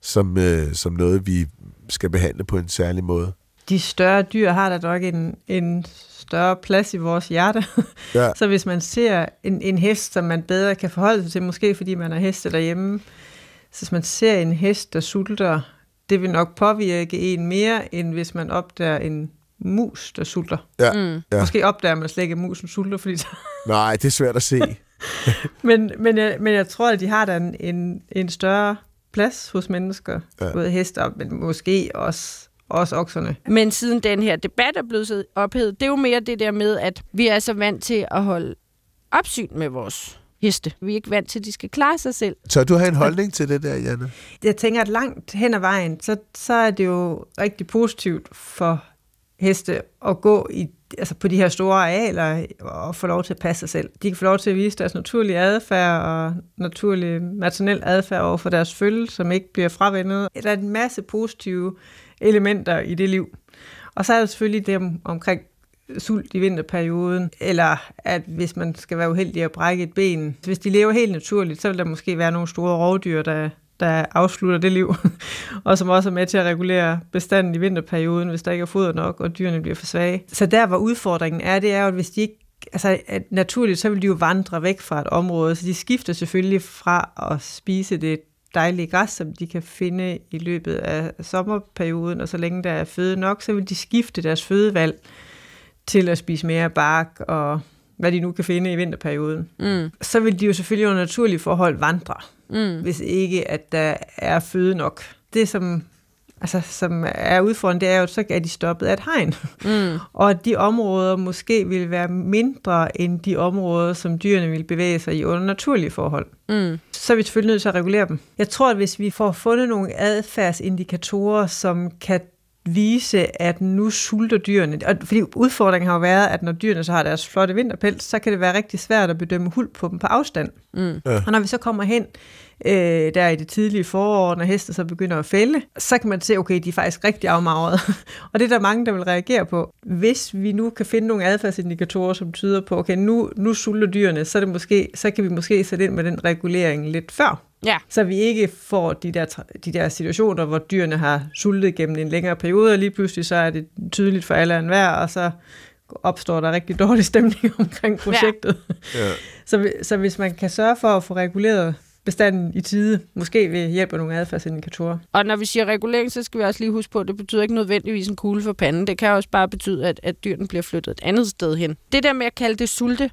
som, øh, som noget, vi skal behandle på en særlig måde. De større dyr har da nok en, en større plads i vores hjerte. Ja. så hvis man ser en, en hest, som man bedre kan forholde sig til, måske fordi man har heste derhjemme, så hvis man ser en hest, der sulter, det vil nok påvirke en mere, end hvis man opdager en mus, der sulter. Ja. Mm. Ja. Måske opdager man slet ikke, at musen sulter, fordi Nej, det er svært at se. men, men, jeg, men jeg tror, at de har da en, en, en større plads hos mennesker, Ja. både heste og men måske også, også okserne. Men siden den her debat er blevet så ophedet, det er jo mere det der med, at vi er så vant til at holde opsyn med vores heste. Vi er ikke vant til, at de skal klare sig selv. Så du har en holdning til det der, Janne? Jeg tænker, at langt hen ad vejen, så, så er det jo rigtig positivt for heste at gå i, altså på de her store arealer og få lov til at passe sig selv. De kan få lov til at vise deres naturlige adfærd og naturlig maternel adfærd over for deres følge, som ikke bliver fravendet. Der er en masse positive elementer i det liv. Og så er der selvfølgelig det omkring sult i vinterperioden, eller at hvis man skal være uheldig at brække et ben. Hvis de lever helt naturligt, så vil der måske være nogle store rovdyr, der, der afslutter det liv, og som også er med til at regulere bestanden i vinterperioden, hvis der ikke er foder nok, og dyrene bliver for svage. Så der, hvor udfordringen er, det er jo, at hvis de ikke Altså, at naturligt, så vil de jo vandre væk fra et område, så de skifter selvfølgelig fra at spise det dejlige græs, som de kan finde i løbet af sommerperioden, og så længe der er føde nok, så vil de skifte deres fødevalg til at spise mere bark og hvad de nu kan finde i vinterperioden. Mm. Så vil de jo selvfølgelig under naturlige forhold vandre, Mm. hvis ikke at der er føde nok. Det, som, altså, som er udfordringen, det er jo, så er de stoppet af et hegn. Mm. Og de områder måske vil være mindre end de områder, som dyrene vil bevæge sig i under naturlige forhold. Mm. Så er vi selvfølgelig nødt til at regulere dem. Jeg tror, at hvis vi får fundet nogle adfærdsindikatorer, som kan vise, at nu sulter dyrene. Og fordi udfordringen har jo været, at når dyrene så har deres flotte vinterpels, så kan det være rigtig svært at bedømme huld på dem på afstand. Mm. Og når vi så kommer hen øh, der i det tidlige forår, når heste så begynder at fælde, så kan man se, okay, de er faktisk rigtig afmagrede. og det er der mange, der vil reagere på. Hvis vi nu kan finde nogle adfærdsindikatorer, som tyder på, okay, nu, nu sulter dyrene, så, er det måske, så kan vi måske sætte ind med den regulering lidt før. Ja. Så vi ikke får de der, de der situationer, hvor dyrene har sultet gennem en længere periode, og lige pludselig så er det tydeligt for alle og enhver, og så opstår der rigtig dårlig stemning omkring projektet. Ja. Så, så hvis man kan sørge for at få reguleret bestanden i tide, måske ved hjælp af nogle adfærdsindikatorer. Og når vi siger regulering, så skal vi også lige huske på, at det betyder ikke nødvendigvis en kugle for panden. Det kan også bare betyde, at, at dyrene bliver flyttet et andet sted hen. Det der med at kalde det sulte,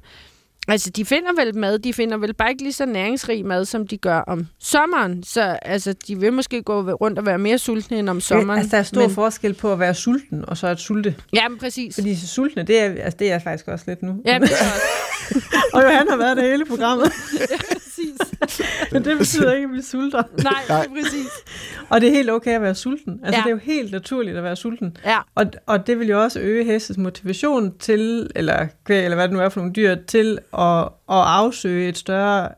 Altså, de finder vel mad, de finder vel bare ikke lige så næringsrig mad, som de gør om sommeren. Så altså, de vil måske gå rundt og være mere sultne end om sommeren. Altså, der er stor men, men... forskel på at være sulten, og så at sulte. Ja, men præcis. Fordi sultne, det er, altså, det er jeg faktisk også lidt nu. Ja, men det er også og Johan har været det hele programmet. præcis. Men det betyder ikke, at vi sulter. Nej, er præcis. Og det er helt okay at være sulten. Altså, Ja. ja. det er jo helt naturligt at være sulten. Ja, Og, og det vil jo også øge hestes motivation til, eller kvæg, eller hvad det nu er for nogle dyr, til at, at afsøge et større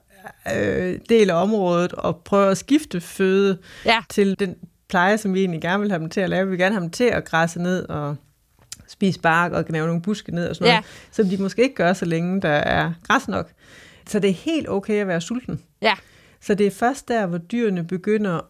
øh, del af området og prøve at skifte føde ja. til den pleje, som vi egentlig gerne vil have dem til at lave. Vi vil gerne have dem til at græsse ned og spise bark og gnave nogle buske ned og sådan Ja. noget, som de måske ikke gør, så længe der er græs nok. Så det er helt okay at være sulten. Ja. Så det er først der, hvor dyrene begynder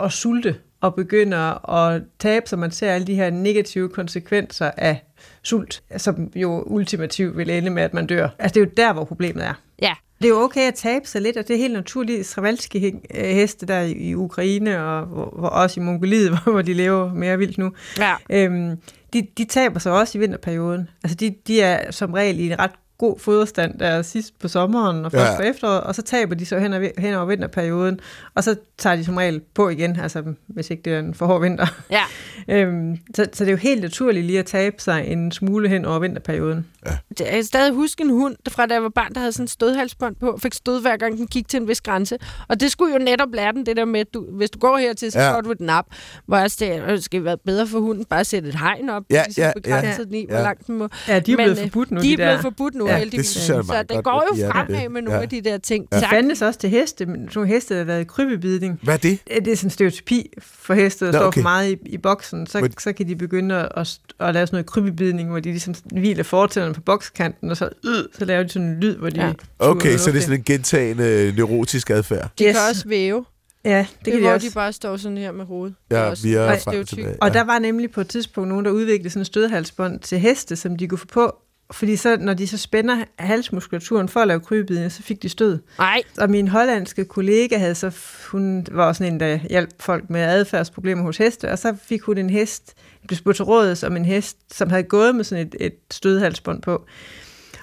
at sulte og begynder at tabe, så man ser alle de her negative konsekvenser af sult, som jo ultimativt vil ende med, at man dør. Altså det er jo der, hvor problemet er. Ja. Det er jo okay at tabe sig lidt, og det er helt naturligt stravalske heste der i, Ukraine, og hvor også i Mongoliet, hvor de lever mere vildt nu. Ja. Øhm, de, de taber sig også i vinterperioden. Altså de, de er som regel i en ret god foderstand der sidst på sommeren og først Ja. ja. på efteråret, og så taber de så hen, over- hen over vinterperioden, og så tager de som regel på igen, altså hvis ikke det er en for hård vinter. Ja. Øhm, så, så det er jo helt naturligt lige at tabe sig en smule hen over vinterperioden. Det- Jeg kan stadig huske en hund, der fra da jeg var barn, der havde sådan en stødhalsbånd på, fik stød hver gang den gik til en vis grænse. Og det skulle jo netop lære den det der med, at du, hvis du går hertil, så Ja. ja. får du et nap. Hvor jeg sagde, at det skal være bedre for hunden bare at sætte et hegn op, Ja, ligesom ja, begrænset ja. den i, hvor Ja. langt den må. Ja, de er Men, blevet forbudt nu, de de, er blevet der. forbudt nu, Ja, det heldigvis. synes jeg er så meget det går jo fremad det. med nogle Ja. af de der ting. De Tak. fandtes også til heste, men nogle heste, har været i krybebidning. Hvad er det? Det er sådan en stereotypi for heste, der Nå, står okay. for meget i, i boksen. Så, Men- så kan de begynde at, at, at lave sådan noget krybebidning, hvor de ligesom hviler fortænderne på bokskanten, og så, øh, så laver de sådan en lyd, hvor de... Ja. Okay, så det er sådan en gentagende neurotisk adfærd. De Yes. kan også væve. Ja, det, Det, det kan de hvor også. de bare står sådan her med hovedet. Det er Ja, også vi er og tilbage. Og Ja. der var nemlig på et tidspunkt nogen, der udviklede sådan en stødhalsbånd til heste, som de kunne få på. Fordi så, når de så spænder halsmuskulaturen for at lave krybebidning, så fik de stød. Nej, Og min hollandske kollega havde så, hun var også sådan en, der hjalp folk med adfærdsproblemer hos heste, og så fik hun en hest, blev spurgt til rådes om en hest, som havde gået med sådan et, et stødhalsbånd på.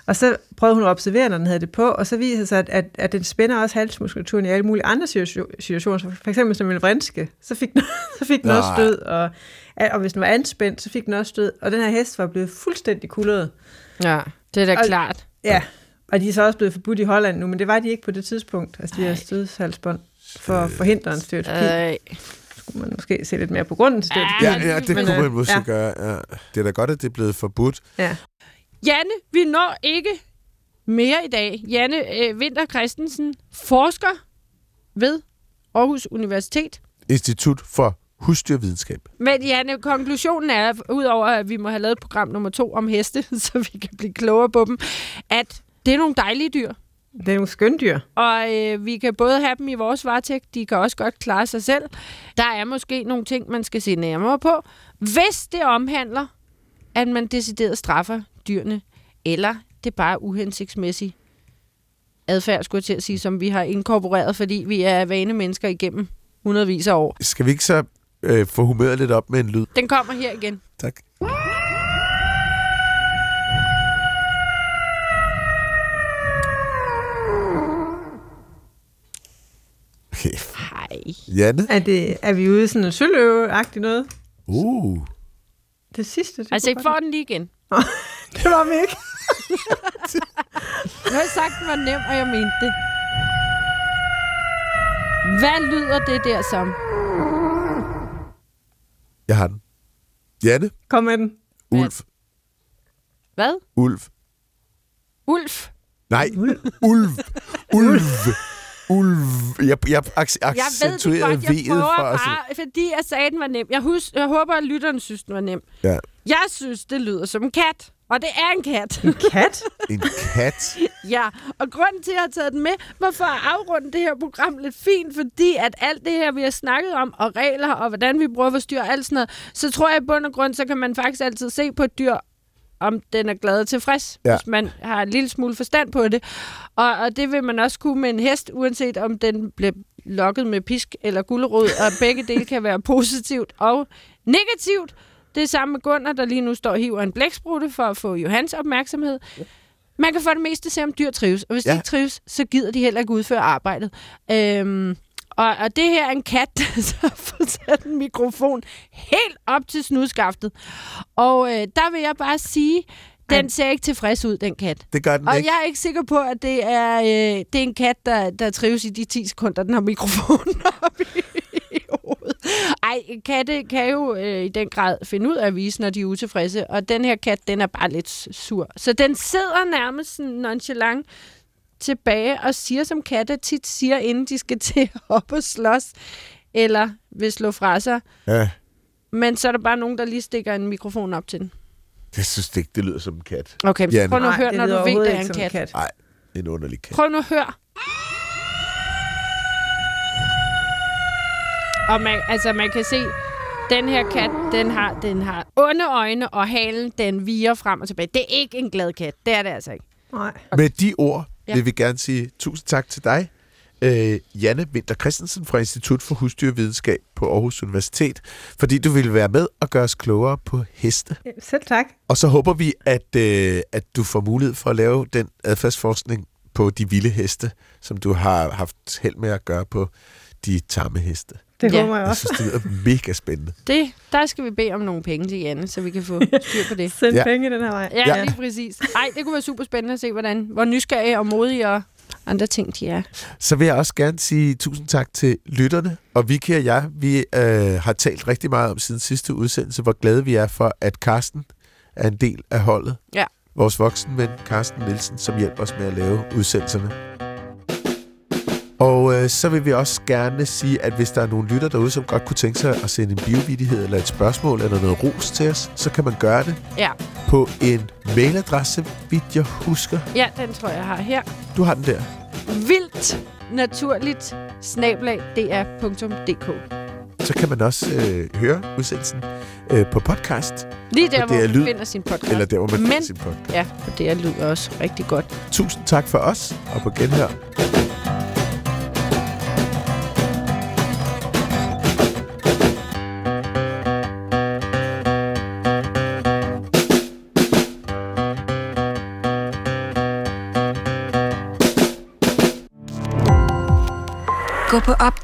Og så prøvede hun at observere, når den havde det på, og så viser det sig, at, at, at den spænder også halsmuskulaturen i alle mulige andre situa- situationer. Så for eksempel som en vrinske, så fik den, så fik den også stød, og, og hvis den var anspændt, så fik den også stød. Og den her hest var blevet fuldstændig kullet. Ja, det er da Og- klart. Ja, og de er så også blevet forbudt i Holland nu, men det var de ikke på det tidspunkt, altså de her stødshalsbånd, for at forhindre en stereotypi. Øh, skulle man måske se lidt mere på grunden til stereotypi. Ja, ja, det kunne øh, man måske ja. gøre. Ja. Det er da godt, at det er blevet forbudt. Ja. Janne, vi når ikke mere i dag. Janne øh, Winter Christensen, forsker ved Aarhus Universitet. Institut for Husdyrvidenskab. Men Janne, konklusionen er, udover at vi må have lavet program nummer to om heste, så vi kan blive klogere på dem, at det er nogle dejlige dyr. Det er nogle skøndyr. Og øh, vi kan både have dem i vores varetægt, de kan også godt klare sig selv. Der er måske nogle ting, man skal se nærmere på, hvis det omhandler, at man decideret straffer dyrene, eller det er bare uhensigtsmæssig adfærd, skulle jeg til at sige, som vi har inkorporeret, fordi vi er vane mennesker igennem hundredvis af år. Skal vi ikke så øh, få humøret lidt op med en lyd? Den kommer her igen. Tak. Okay. Hej. Janne? Er, det, er vi ude i sådan en søløve-agtigt noget? Uh. Det sidste, det, Altså, ikke for den lige igen. det var vi ikke. Jeg har sagt, den var nem, og jeg mente det. Hvad lyder det der som? Jeg har den. Janne? Kom med den. Ulf. Hvad? Ulf. Ulf? Nej, ulv. Ulv. Ulv. Jeg, jeg ac- Jeg ved det accentuerede godt, jeg prøver for os. bare, fordi jeg sagde, at den var nem. Jeg, hus, jeg håber, at lytterne synes, den var nem. Ja. Jeg synes, det lyder som en kat. Og det er en kat. Kat? En kat. ja, og grunden til, at jeg har taget den med, var for at afrunde det her program lidt fint, fordi at alt det her, vi har snakket om, og regler, og hvordan vi bruger vores dyr, og alt sådan noget, så tror jeg i bund og grund, så kan man faktisk altid se på et dyr, om den er glad og tilfreds, ja. hvis man har en lille smule forstand på det. Og, og det vil man også kunne med en hest, uanset om den bliver lokket med pisk eller gulerod, og begge dele kan være positivt og negativt. Det er samme med Gunnar, der lige nu står og hiver en blæksprutte for at få Johans opmærksomhed. Man kan for det meste se, om dyr trives. Og hvis ja. Ja. de ikke trives, så gider de heller ikke udføre arbejdet. Øhm, og, og det her er en kat, der så har fået sat en mikrofon helt op til snudskaftet. Og øh, der vil jeg bare sige, den ser ikke tilfreds ud, den kat. Det gør den Og ikke. jeg er ikke sikker på, at det er, øh, det er en kat, der, der trives i de 10 sekunder, den har mikrofonen op i, i hovedet. Ej, katte kan jo øh, i den grad finde ud af at vise, når de er utilfredse. Og den her kat, den er bare lidt sur. Så den sidder nærmest sådan nonchalant tilbage og siger, som katte tit siger, inden de skal til op og slås, eller vil slå fra sig. Ja, Men så er der bare nogen, der lige stikker en mikrofon op til den. jeg synes ikke, det lyder som en kat. Okay, Janne. prøv nu at høre, det når du ved, det er en kat. Nej, en underlig kat. Prøv nu at høre. Og man, altså, man kan se, den her kat, den har, den har onde øjne, og halen, den virer frem og tilbage. Det er ikke en glad kat. Det er det altså ikke. Nej. Med de ord ja. vil vi gerne sige tusind tak til dig, øh, Janne Winter Christensen fra Institut for Husdyrvidenskab på Aarhus Universitet, fordi du ville være med og gøre os klogere på heste. Selv tak. Og så håber vi, at, øh, at du får mulighed for at lave den adfærdsforskning på de vilde heste, som du har haft held med at gøre på de tamme heste. Det Ja. håber jeg Jeg også. synes, det lyder mega spændende. Det, der skal vi bede om nogle penge til Janne, så vi kan få styr på det. Send Ja. penge den her vej. Ja, Ja. ja. lige præcis. Ej, det kunne være super spændende at se, hvordan, hvor nysgerrige og modige og andre ting de er. Så vil jeg også gerne sige tusind tak til lytterne. Og Vicky og jeg, vi øh, har talt rigtig meget om siden sidste udsendelse, hvor glade vi er for, at Karsten er en del af holdet. Ja. Vores voksenven, Karsten Nielsen, som hjælper os med at lave udsendelserne. Og øh, så vil vi også gerne sige, at hvis der er nogle lytter derude, som godt kunne tænke sig at sende en biovidighed eller et spørgsmål eller noget ros til os, så kan man gøre det Ja. på en mailadresse, vidt jeg husker. ja, den tror jeg, har her. Du har den der. Vildt naturligt snablag dr.dk. Så kan man også øh, høre udsendelsen øh, på podcast, Lige der, hvor man lyd. finder sin podcast. eller der, hvor man Men- finder sin podcast. Ja, for det er lyder også rigtig godt. Tusind tak for os, og på genhør.